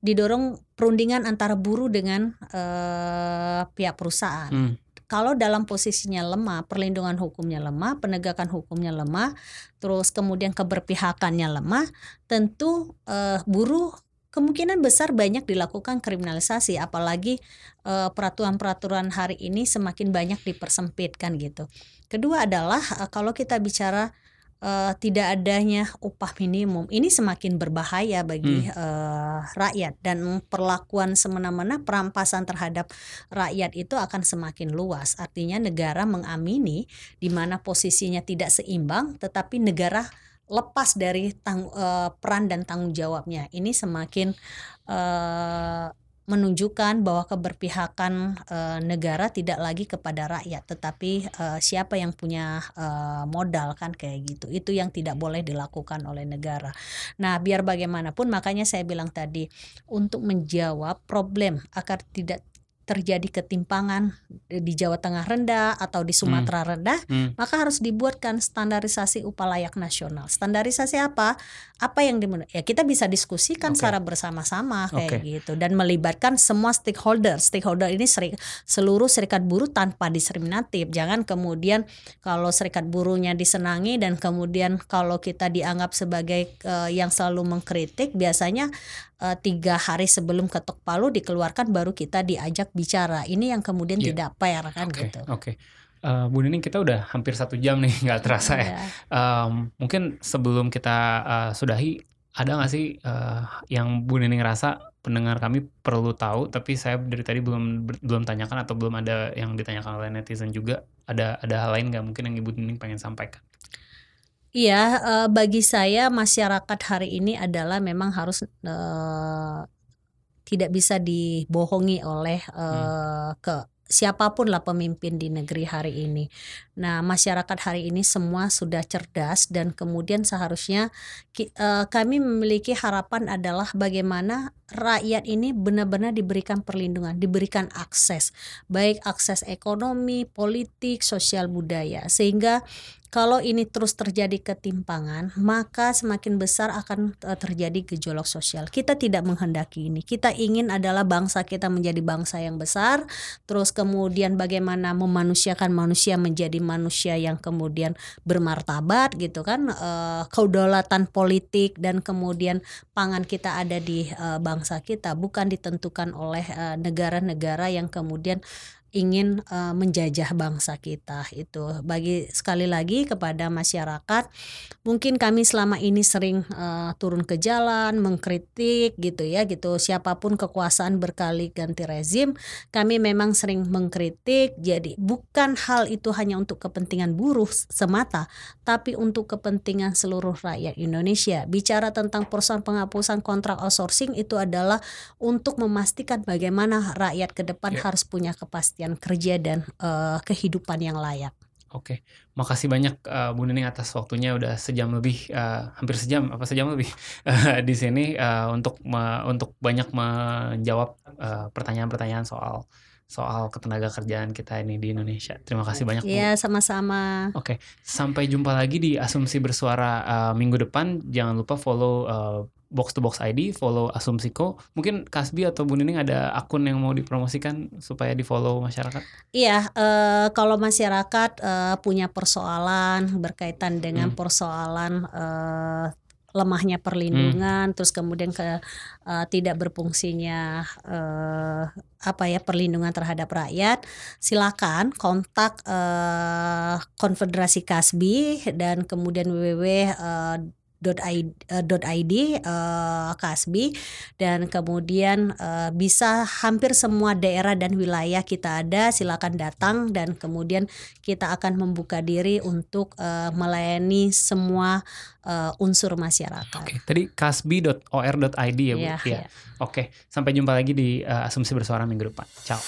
didorong perundingan antara buruh dengan eh pihak perusahaan. Hmm. Kalau dalam posisinya lemah, perlindungan hukumnya lemah, penegakan hukumnya lemah, terus kemudian keberpihakannya lemah, tentu eh, buruh kemungkinan besar banyak dilakukan kriminalisasi, apalagi eh, peraturan-peraturan hari ini semakin banyak dipersempitkan gitu. Kedua adalah kalau kita bicara eh, tidak adanya upah minimum, ini semakin berbahaya bagi eh, rakyat dan perlakuan semena-mena perampasan terhadap rakyat itu akan semakin luas. Artinya negara mengamini di mana posisinya tidak seimbang tetapi negara lepas dari tang- eh, peran dan tanggung jawabnya. Ini semakin eh, menunjukkan bahwa keberpihakan eh, negara tidak lagi kepada rakyat tetapi eh, siapa yang punya eh, modal kan kayak gitu. Itu yang tidak boleh dilakukan oleh negara. Nah, biar bagaimanapun makanya saya bilang tadi untuk menjawab problem agar tidak terjadi ketimpangan di Jawa Tengah rendah atau di Sumatera rendah, Hmm. maka harus dibuatkan standarisasi upah layak nasional. Standarisasi apa? Apa yang dimen- ya kita bisa diskusikan Oke. secara bersama-sama kayak Oke. gitu dan melibatkan semua stakeholder. Stakeholder ini seri- seluruh serikat buruh tanpa diskriminatif. Jangan kemudian kalau serikat buruhnya disenangi dan kemudian kalau kita dianggap sebagai eh, yang selalu mengkritik, biasanya eh, tiga hari sebelum ketok palu dikeluarkan baru kita diajak bicara. Ini yang kemudian Iya. tidak fair kan Oke gitu. oke. Eh, Bu Nining kita udah hampir satu jam nih (laughs) nggak terasa ya. Em, mungkin sebelum kita eh, sudahi ada nggak sih eh, yang Bu Nining rasa pendengar kami perlu tahu tapi saya dari tadi belum belum tanyakan atau belum ada yang ditanyakan oleh netizen juga ada ada hal lain nggak mungkin yang Ibu Nining pengen sampaikan? Iya, eh, bagi saya masyarakat hari ini adalah memang harus eh, tidak bisa dibohongi oleh uh, ke siapa pun lah pemimpin di negeri hari ini. Nah, masyarakat hari ini semua sudah cerdas dan kemudian seharusnya uh, kami memiliki harapan adalah bagaimana rakyat ini benar-benar diberikan perlindungan, diberikan akses, baik akses ekonomi, politik, sosial budaya sehingga kalau ini terus terjadi ketimpangan, maka semakin besar akan eh, terjadi gejolak sosial. Kita tidak menghendaki ini. Kita ingin adalah bangsa kita menjadi bangsa yang besar, terus kemudian bagaimana memanusiakan manusia menjadi manusia yang kemudian bermartabat gitu kan, e, kedaulatan politik dan kemudian pangan kita ada di e, bangsa kita, bukan ditentukan oleh negara-negara yang kemudian ingin uh, menjajah bangsa kita itu. Bagi sekali lagi kepada masyarakat mungkin kami selama ini sering uh, turun ke jalan mengkritik gitu ya gitu. Siapa pun kekuasaan berkali ganti rezim kami memang sering mengkritik. Jadi bukan hal itu hanya untuk kepentingan buruh semata tapi untuk kepentingan seluruh rakyat Indonesia. Bicara tentang persoalan penghapusan kontrak outsourcing itu adalah untuk memastikan bagaimana rakyat ke depan yeah. harus punya kepastian kepastian kerja dan uh, kehidupan yang layak. Oke, makasih banyak uh, Bu Nining atas waktunya udah sejam lebih, uh, hampir sejam apa sejam lebih uh, di sini uh, untuk me, untuk banyak menjawab pertanyaan-pertanyaan uh, soal soal ketenaga kerjaan kita ini di Indonesia. Terima kasih banyak Bu. Iya, sama-sama. Oke, sampai jumpa lagi di Asumsi Bersuara uh, minggu depan. Jangan lupa follow uh, box to box ID, follow Asumsiko. Mungkin Kasbi atau Bu Nining ada akun yang mau dipromosikan supaya di follow masyarakat? Iya, uh, kalau masyarakat uh, punya persoalan berkaitan dengan hmm. persoalan uh, lemahnya perlindungan, hmm. terus kemudian ke uh, tidak berfungsinya uh, apa ya perlindungan terhadap rakyat, silakan kontak uh, Konfederasi Kasbi dan kemudian www uh, .id, uh, uh, Kasbi dan kemudian uh, bisa hampir semua daerah dan wilayah kita ada silakan datang dan kemudian kita akan membuka diri untuk uh, melayani semua uh, unsur masyarakat. Oke, tadi kasbi.or.id ya Bu. Iya, ya, ya. Oke, sampai jumpa lagi di uh, asumsi bersuara minggu depan. Ciao.